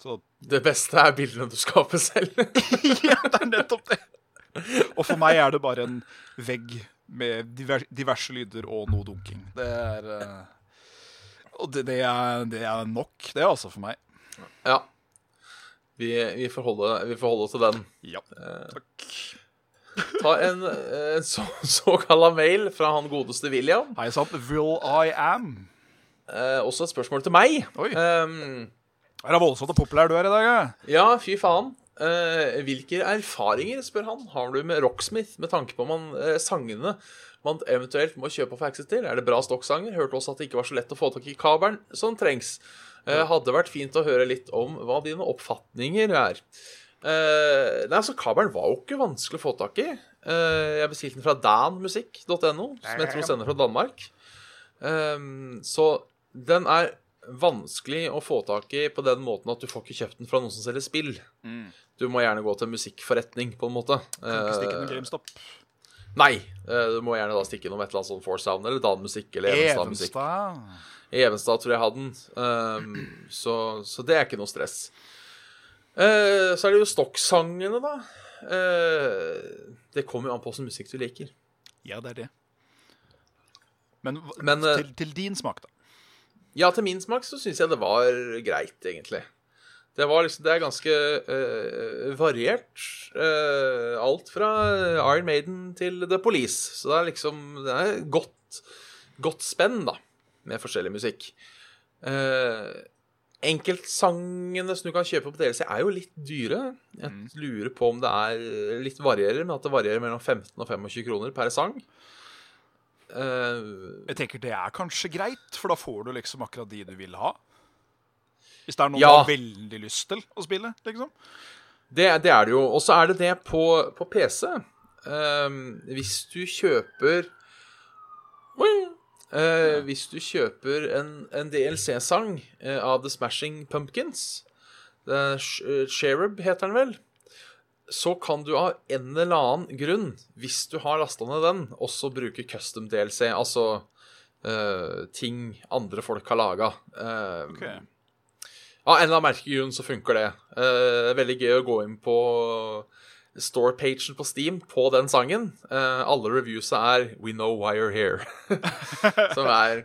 Så Det beste er bildene du skaper selv. (laughs) ja, det er nettopp det. Og for meg er det bare en vegg med diver diverse lyder og noe dunking. Det er eh, Og det, det, er, det er nok, det, altså, for meg. ja. Vi, vi, får holde, vi får holde oss til den. Ja. Takk. Tar en, en så, (laughs) såkalla mail fra han godeste William. Hei sann. Will I am. Eh, også et spørsmål til meg. Oi. Um, Er det voldsomt og populær du er i dag, ja? ja, fy faen. Eh, hvilke erfaringer, spør han, har du med Rocksmith med tanke på man, eh, sangene man eventuelt må kjøpe og få access til? Er det bra stokksanger? Hørte også at det ikke var så lett å få tak i kabelen som trengs. Eh, hadde vært fint å høre litt om hva dine oppfatninger er. Eh, nei, altså, kabelen var jo ikke vanskelig å få tak i. Uh, jeg bestilte den fra danmusikk.no, som jeg tror sender fra Danmark. Um, så den er vanskelig å få tak i på den måten at du får ikke kjøpt den fra noen som selger spill. Du må gjerne gå til en musikkforretning, på en måte. Ikke stikke Eh, med GameStop. nei, Uh, du må gjerne da stikke innom et eller annet sånn Force Sound eller Dan-musikk eller Evenstad musikk. Evenstad. Evenstad tror jeg hadde den. Um, så, så det er ikke noe stress. Eh, så er det jo stokksangene, da. Eh, det kommer jo an på hvilken musikk du liker. Ja, det er det. Men, Men, eh, til, til din smak, da. Ja, til min smak så syns jeg det var greit, egentlig. Det, var liksom, det er ganske eh, variert. Eh, alt fra Iron Maiden til The Police. Så det er liksom Det er godt, godt spenn, da, med forskjellig musikk. Uh, enkeltsangene som du kan kjøpe på DLC, er jo litt dyre. Jeg lurer på om det er litt varierer, men at det varierer mellom 15 og 25 kroner per sang. Uh, Jeg tenker det er kanskje greit, for da får du liksom akkurat de du vil ha. Hvis det er noe Ja. du har veldig lyst til å spille, liksom. Det, det er det jo. Og så er det det på, på PC. Uh, hvis du kjøper Eh, Hvis du kjøper en, en DLC-sang uh, av The Smashing Pumpkins eh, Cherub heter den vel. Så kan du av en eller annen grunn, hvis du har lasta ned den, også bruke custom DLC. Altså eh, ting andre folk har laga. Ok. Av en eller annen merkelig grunn så funker det. Eh, veldig gøy å gå inn på store-pagen på Steam på den sangen. Uh, alle reviewsa er 'We know why you're here'. (laughs) Som er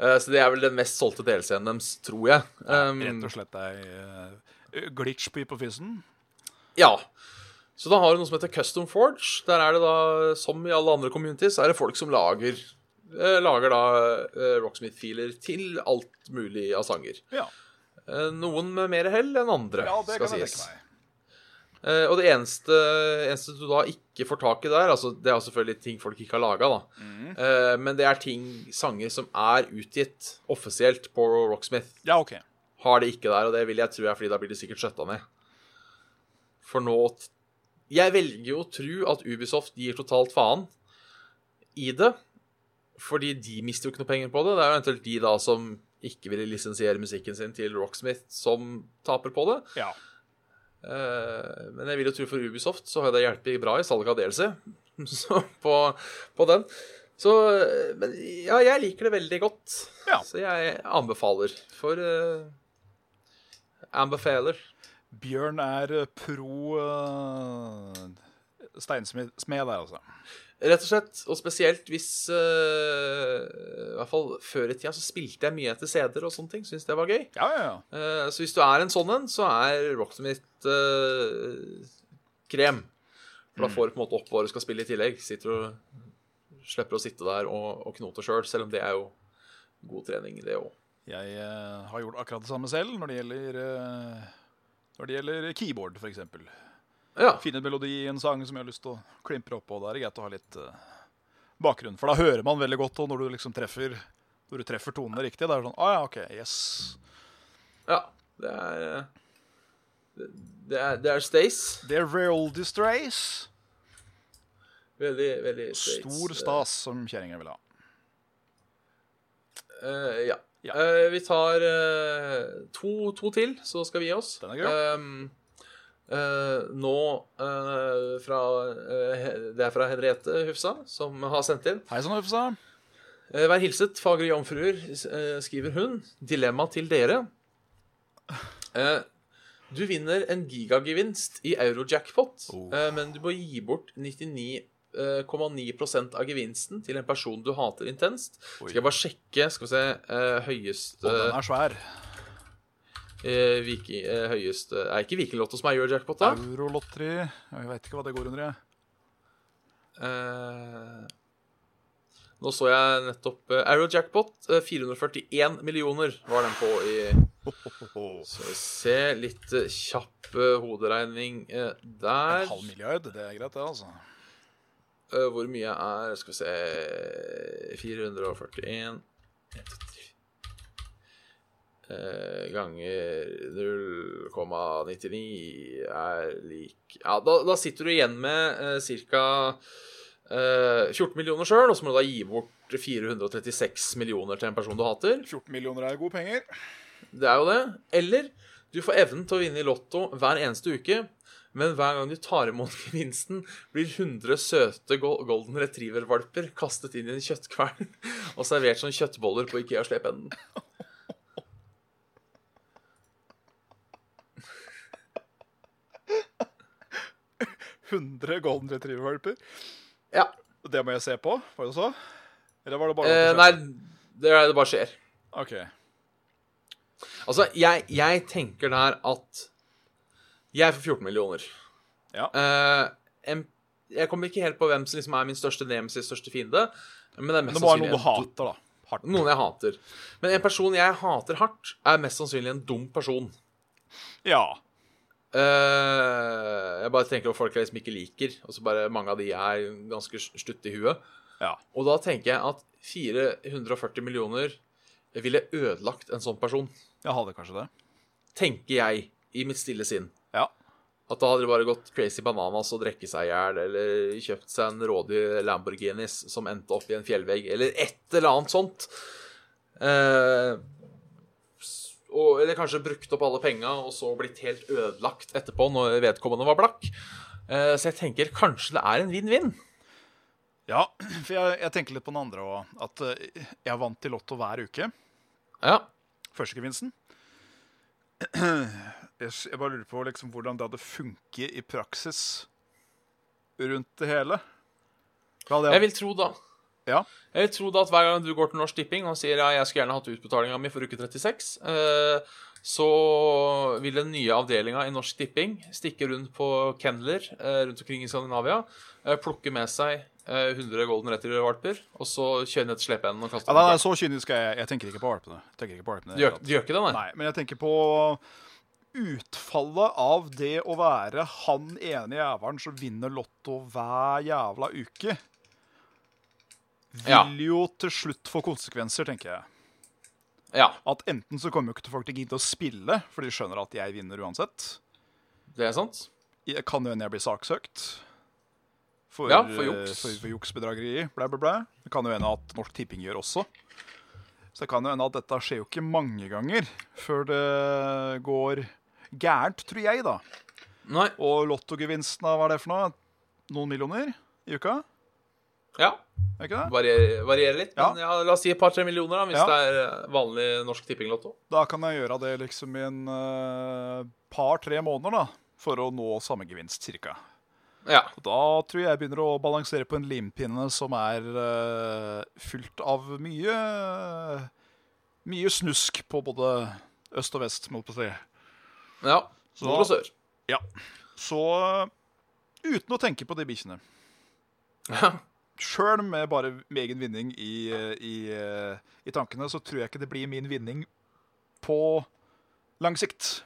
uh, Så det er vel den mest solgte delscenen deres, tror jeg. Um, Rett og slett ei uh, glitchby på fysen. ja. Så da har du noe som heter Custom Forge. Der er det da, som i alle andre communities, er det folk som lager Lager da Rocksmith-filer til alt mulig av sanger. Ja. Noen med mer hell enn andre, ja, det skal kan jeg sies. tenke meg. Eh, og det eneste, eneste du da ikke får tak i der altså Det er selvfølgelig ting folk ikke har laga, da. mm. Men det er ting, sanger som er utgitt offisielt på Rocksmith. Ja, OK. Har det ikke der, og det vil jeg tro er fordi da blir det sikkert skjøtta ned. For nå Jeg velger jo å tro at Ubisoft gir totalt faen i det. Fordi de mister jo ikke noe penger på det. Det er jo eventuelt de da som ikke vil lisensiere musikken sin til Rocksmith, som taper på det. Ja. Eh, men jeg vil jo tro for Ubisoft så har det hjulpet bra i salget av (laughs) så på, på den. Så Men ja, jeg liker det veldig godt. Ja. Så jeg anbefaler. For uh, Anbefaler. Bjørn er pro uh, steinsmed der, altså. Rett og slett, og spesielt hvis uh, I hvert fall før i tida så spilte jeg mye etter CD-er og sånne ting. Syns det var gøy. Ja, ja, ja. Uh, så hvis du er en sånn en, så er Rocksmith uh, krem. For da får du på en måte opp hva du skal spille i tillegg. Sitter og Slipper å sitte der og, og knote sjøl, selv om det er jo god trening, det òg. Jeg eh, har gjort akkurat det samme selv når det gjelder, når det gjelder keyboard, f.eks. Ja. Finne melodi i en sang som jeg har lyst til å klimpre på. Da er det greit å ha litt uh, bakgrunn. For da hører man veldig godt og når du liksom treffer Når du treffer tonene riktig. Da er det sånn Å ja, OK. Yes. ja. Det er eh, det- Det er, det er Stace. Det er real Strace. Veldig, veldig Stace. Stor stas, som kjerringa vil ha. Uh, ja. Ja. Uh, vi tar uh, to, to til, så skal vi gi oss. Den er gøy. Um, eh, nå uh, fra uh, Det er fra Henriette Hufsa, som har sendt inn. Hei sann, Hufsa. Vær hilset, fagre jomfruer, skriver hun. Dilemma til dere. Du vinner en gigagevinst i eurojackpot, Oh. men du må gi bort 99,9% av gevinsten til en person du hater intenst. Oi. Skal jeg bare sjekke Skal vi se Høyeste Og den er svær. Eh, Viki, eh, Høyeste Er ikke Vikinglotto som er eurojackpot, da? Eurolotteri. Jeg veit ikke hva det går under, jeg. Eh, nå så jeg nettopp eh, Euro-jackpot. eh, 441 millioner var den på i (laughs) Så vi ser litt eh, kjapp eh, hoderegning eh, En halv milliard, det er greit, det, altså. Eh, hvor mye er Skal vi se 441 eh, ganger 0,99 er lik Ja, da, da sitter du igjen med eh, ca. Eh, 14 millioner sjøl, og så må du da gi bort 436 millioner til en person du hater. 14 millioner er gode penger. Det er jo det. Eller du får evnen til å vinne i Lotto hver eneste uke, men hver gang du tar imot (laughs) gevinsten, blir 100 søte golden retriever-valper kastet inn i en kjøttkvern (laughs) og servert som kjøttboller på Ikea-slependen. (laughs) 100 golden retriever-valper. Ja. Det må jeg se på, var det så? Eller var det bare Eh, nei, det, det bare skjer. OK. Altså, jeg, jeg tenker der at Jeg får 14 millioner. Ja. Eh, jeg kommer ikke helt på hvem som liksom er min største nemesis, største fiende. Men det er mest det må være noen du hater, da. Hardt. Noen jeg hater. Men en person jeg hater hardt, er mest sannsynlig en dum person. Ja. Eh, jeg bare tenker på folk jeg liksom ikke liker, og så bare mange av de er ganske stutte i huet. Ja. Og da tenker jeg at 440 millioner ville ødelagt en sånn person. Jeg hadde kanskje det. Tenker jeg, i mitt stille sinn. Ja. At da hadde de bare gått crazy bananas og drikke seg i hjel, eller kjøpt seg en rådig Lamborghinis som endte opp i en fjellvegg, eller et eller annet sånt. S- og, eller kanskje brukt opp alle penga, og så blitt helt ødelagt etterpå når vedkommende var blakk. Eh, så jeg tenker kanskje det er en vinn-vinn. Ja, for jeg, jeg tenker litt på den andre òg. At eh, jeg vant til Lotto hver uke. Ja. Førstegevinsten. (clears throat) Jeg, bare lurer på liksom hvordan det hadde funket i praksis rundt det hele. Hadde Jeg vil tro da Ja. Jeg vil tro da at hver gang du går til Norsk Tipping og sier ja, jeg skulle gjerne hatt utbetalinga mi for uke 36, eh, så vil den nye avdelinga i Norsk Tipping stikke rundt på kendler eh, rundt omkring i Skandinavia, eh, plukke med seg eh, 100 golden retriever-valper, og så kjøre ned til slepeenden og kaste Ja, nei, så kynisk er jeg. Jeg tenker ikke på valpene. Ikke på valpene du, gjør, du gjør ikke det, nei? Nei, men jeg tenker på utfallet av det å være han ene jævelen som vinner Lotto hver jævla uke. Vil jo til slutt få konsekvenser, tenker jeg. Ja, At enten så kommer jo ikke folk til å gidde å spille, for de skjønner at jeg vinner uansett. det er sant. Jeg kan jo hende jeg blir saksøkt. For, Ja, for eh, juks. For, for juksbedrageri, blæ, blæ, blæ. Det kan jo hende at Norsk Tipping gjør også. Så det kan jo hende at dette skjer jo ikke mange ganger før det går gærent, tror jeg, da. Nei. Og lottogevinsten av hva er det for noe? Noen millioner i uka? Ja. Er ikke det? Varierer, varierer litt, Ja. men ja, la oss si et par-tre millioner, da, hvis Ja. det er eh, vanlig Norsk Tipping-lotto. Da kan jeg gjøre det liksom i en uh, par-tre måneder, da. For å nå samme gevinst, cirka. Ja. Da tror jeg jeg begynner å balansere på en limpinne som er uh, fylt av mye Mye snusk på både øst og vest, må jeg si. ja. Nord og sør. Ja. Så uten å tenke på de bikkjene Ja. Sjøl med bare med egen vinning i, i, i tankene, så tror jeg ikke det blir min vinning på lang sikt.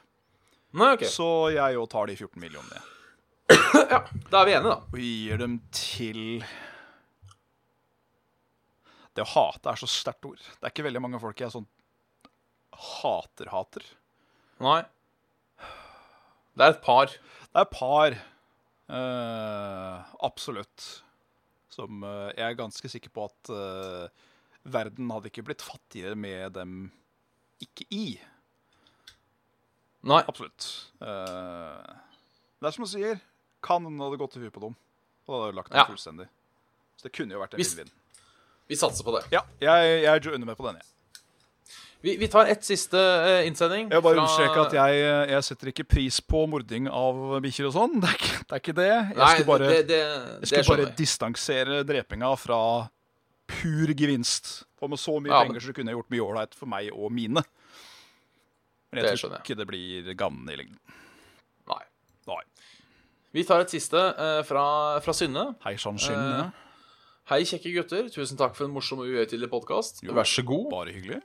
Nei, okay. Så jeg òg tar de 14 millionene. (clears throat) Ja, Da er vi enige, da. Og gir dem til Det å hate er så sterkt ord. Det er ikke veldig mange folk jeg sånn hater-hater. Nei. Det er et par. Det er et par, Uh, absolutt, som eh, jeg er ganske sikker på at eh, verden hadde ikke blitt fattigere med dem ikke i. Nei. Absolutt. Eh, det er som du sier, kan hende hadde gått i fyr på dem. Og da hadde lagt dem Ja. fullstendig. Så det kunne jo vært en vinn-vinn. Vi satser på det. Ja, jeg, jeg joiner med på den, jeg. Vi, vi tar ett siste eh, innsending. Jeg bare fra- understreke at jeg, jeg setter ikke pris på mording av bikkjer og sånn. (laughs) Det, det er ikke det. Jeg Nei, skulle bare, det, det, jeg skulle bare distansere drepinga fra pur gevinst. For med så mye Ja, men- penger så kunne jeg gjort mye ålreit for meg og mine. Men jeg tror ikke det blir gammende i lengden. Nei. Nei. Vi tar et siste eh, fra, fra Synne. Hei sann, Synne. Eh. Hei, kjekke gutter. Tusen takk for en morsom og uhøytidelig podkast. Vær så god. Bare hyggelig.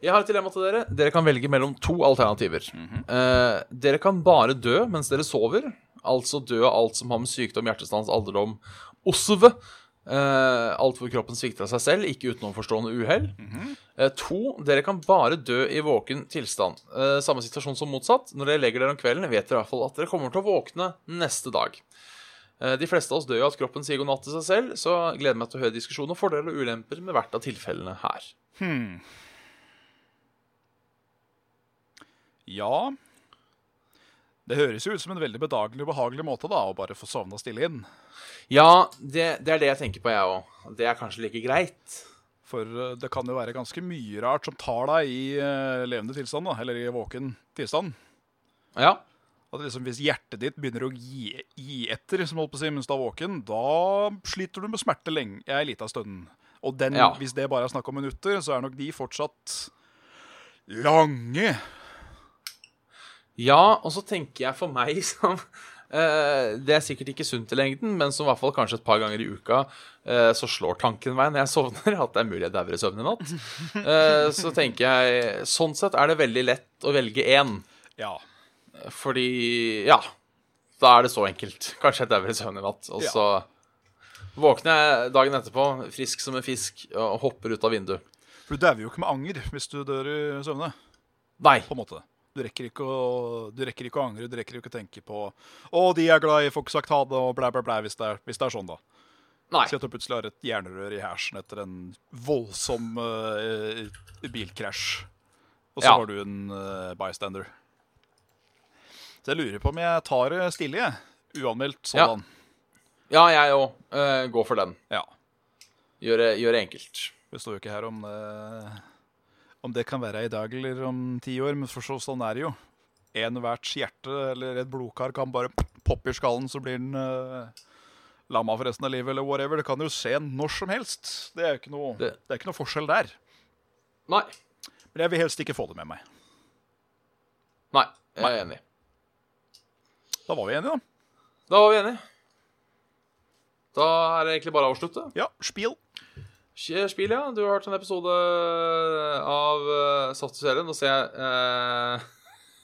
Jeg har et dilemma til dere. Dere kan velge mellom to alternativer. eh, dere kan bare dø mens dere sover. Altså dø av alt som har med sykdom, hjertestans, alderdom osv. Eh, alt hvor kroppen svikter av seg selv, ikke utenomforstående uhell. eh, to, dere kan bare dø i våken tilstand. Eh, samme situasjon som motsatt. Når dere legger dere om kvelden, vet dere i hvert fall at dere kommer til å våkne neste dag. Eh, De fleste av oss dør jo at kroppen sier god natt til seg selv, så jeg gleder meg til å høre diskusjonen og fordeler og ulemper med hvert av tilfellene her. Ja Det høres jo ut som en veldig bedagelig og behagelig måte da å bare få sovne og stille inn. Ja, det, det er det jeg tenker på, jeg òg. Det er kanskje like greit. For eh, det kan jo være ganske mye rart som tar deg i uh, levende tilstand, da, eller i våken tilstand. Ja. At liksom Hvis hjertet ditt begynner å gi, gi etter som holdt på å si, mens du er våken, da sliter du med smerte lenge ei lita stund. Og den, Ja. hvis det bare er snakk om minutter, så er nok de fortsatt lange. Ja, og så tenker jeg for meg (laughs) som uh, Det er sikkert ikke sunt i lengden, men som i hvert fall kanskje et par ganger i uka uh, så slår tanken meg når jeg (laughs) sovner, at det er mulig jeg dauer i søvn i natt. Uh, (laughs) så tenker jeg Sånn sett er det veldig lett å velge én, Ja. fordi Ja. Da er det så enkelt. Kanskje jeg dauer i søvn i natt. Og Ja. så våkner jeg dagen etterpå frisk som en fisk og hopper ut av vinduet. For du dauer jo ikke med anger hvis du dør i søvne. Nei. på en måte. Du rekker, ikke å, du rekker ikke å angre, du rekker ikke å tenke på Å, de er glad i, folk sagt ha det, og blæ, blæ, blæ, hvis det er, hvis det er sånn, da. Nei. Si at du plutselig har et jernrør i hersen etter en voldsom uh, bilkrasj. Og så Ja. har du en uh, bystander. Så jeg lurer på om jeg tar det stille, jeg. Uanmeldt sådan. Ja, jeg òg. går for den. Ja. Gjør det, gjør enkelt. Det står jo ikke her om det, om det kan være i dag eller om ti år, men for så sånn er det jo. Enhverts hjerte eller et blodkar kan bare poppe i skallen, så blir den uh, lamma for resten av livet, eller whatever. Det kan jo skje når som helst. Det er ikke noe, Det- det er ikke noe forskjell der. Nei. Men jeg vil helst ikke få det med meg. Nei, jeg er enig. Da var vi enige, da. Da var vi enige. Da er det egentlig bare å avslutte. Ja, spiel. Spill, ja. Du har hørt en episode av uh, Saft og Nå ser jeg uh,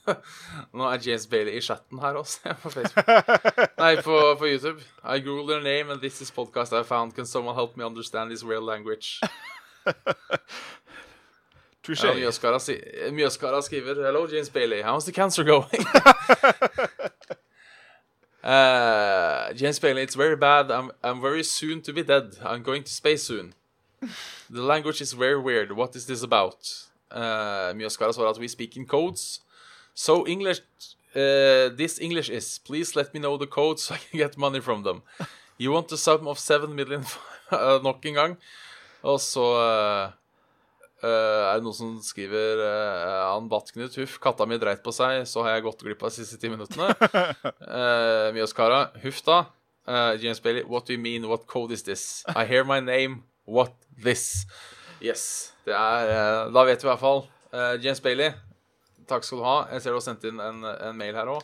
(laughs) Nå er James Bailey i chatten her også, (laughs) på Facebook. Nei, på, på YouTube. I googled your name, and this is podcast I found. Can someone help me understand this real language? (laughs) Touché. Ja, Mjøskara, si Mjøskara skriver Hello, James Bailey. How's the cancer going? uh, James Bailey, it's very bad. I'm, I'm very soon to be dead. I'm going to space soon. The language is very weird. What is this about? Uh, Mjøskara svarer at we speak in codes. So English, uh, this English is. Please let me know the codes so I can get money from them. You want the sum of 7 million uh, (laughs) nok en gang. Og så uh, er det noen som skriver uh, Han Battknut Huff, katta mi dreit på seg, så har jeg gått glipp av de siste ti minuttene. (laughs) Mjøskara, huff da. James Bailey, what do you mean? What code is this? I hear my name. What this? Yes. Det er uh, Da vet vi i hvert fall. Uh, James Bailey, takk skal du ha. Jeg ser du har sendt inn en, en mail her òg.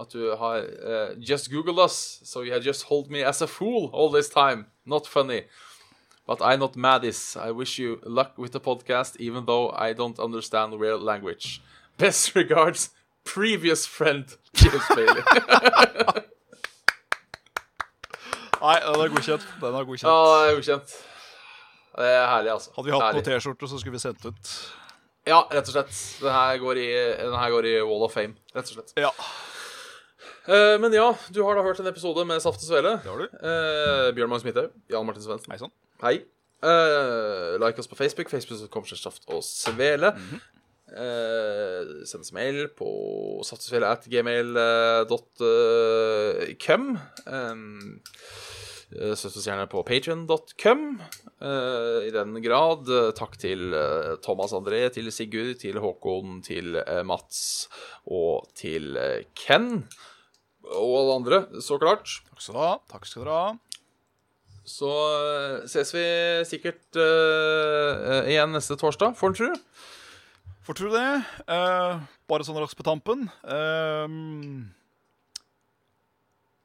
At du har uh, just googled us, so you have just hold me as a fool all this time. Not funny. But I'm not Maddis. I wish you luck with the podcast, even though I don't understand real language. Best regards, previous friend James Bailey. (laughs) Nei, den er godkjent. Den er godkjent. Ja, den er ukjent. Det er herlig, altså. Hadde vi hatt Herlig. noen T-skjorter, så skulle vi sendt ut. Ja, rett og slett. Den her går i, går i Wall of Fame, rett og slett. Ja, Uh, men ja, du har da hørt en episode med Saft og Svele. det har du. Uh, Bjørn Magnus Midthaug, Jan Martin Svendsen. Hei sann. Hei. Uh, like oss på Facebook. Facebook.com Saft og Svele. Eh, send oss mail på saftogsvele at gmail.com. Um, Støtt oss gjerne på patrion.com. I den grad. Eh, Takk til eh, Thomas André, til Sigurd, til Håkon, til eh, Mats og til eh, Ken. Og alle andre, så klart. Takk skal du ha. Takk skal dere ha. Så eh, ses vi sikkert uh, igjen neste torsdag, får en tru. For tror du det? Uh, bare sånn raskt på tampen. Eh,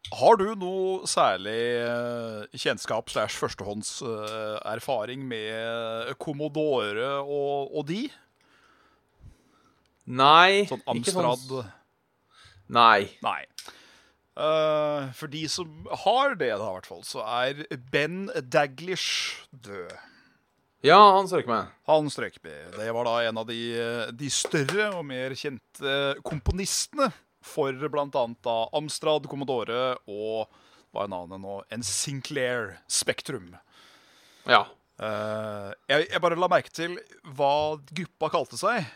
Har du noe særlig eh, kjennskap slash førstehånds eh, erfaring med Commodore og, og de? Nei. Sånn ikke Amstrad? sånn- Nei. Nei. Uh, for de som har det, da, i hvert fall, så er Ben Daglish død. Ja, han strøk meg. Han strøk med. Det var da en av de, de større og mer kjente komponistene for da Amstrad, Commodore og hva er navnet nå? En Sinclair Spektrum. Ja. Uh, jeg, jeg bare la merke til hva gruppa kalte seg.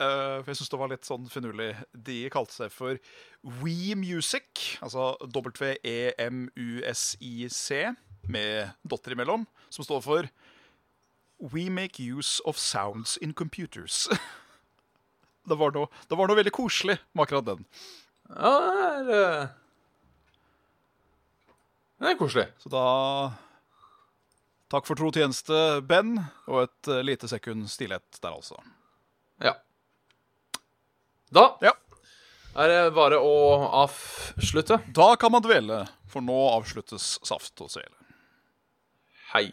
Uh, for jeg syns det var litt sånn finurlig. De kalte seg for We Music, altså W-E-M-U-S-I-C, med dotter imellom, som står for We make use of sounds in computers. (laughs) det, var noe, det var noe veldig koselig med akkurat den. ja det er eh, Det er koselig. Så da Takk for tro tjeneste, Ben, og et eh, lite sekund stillhet der, altså. Ja. Da Ja. er det bare å avslutte. Da kan man dvele, for nå avsluttes Saft og Svele. Hei.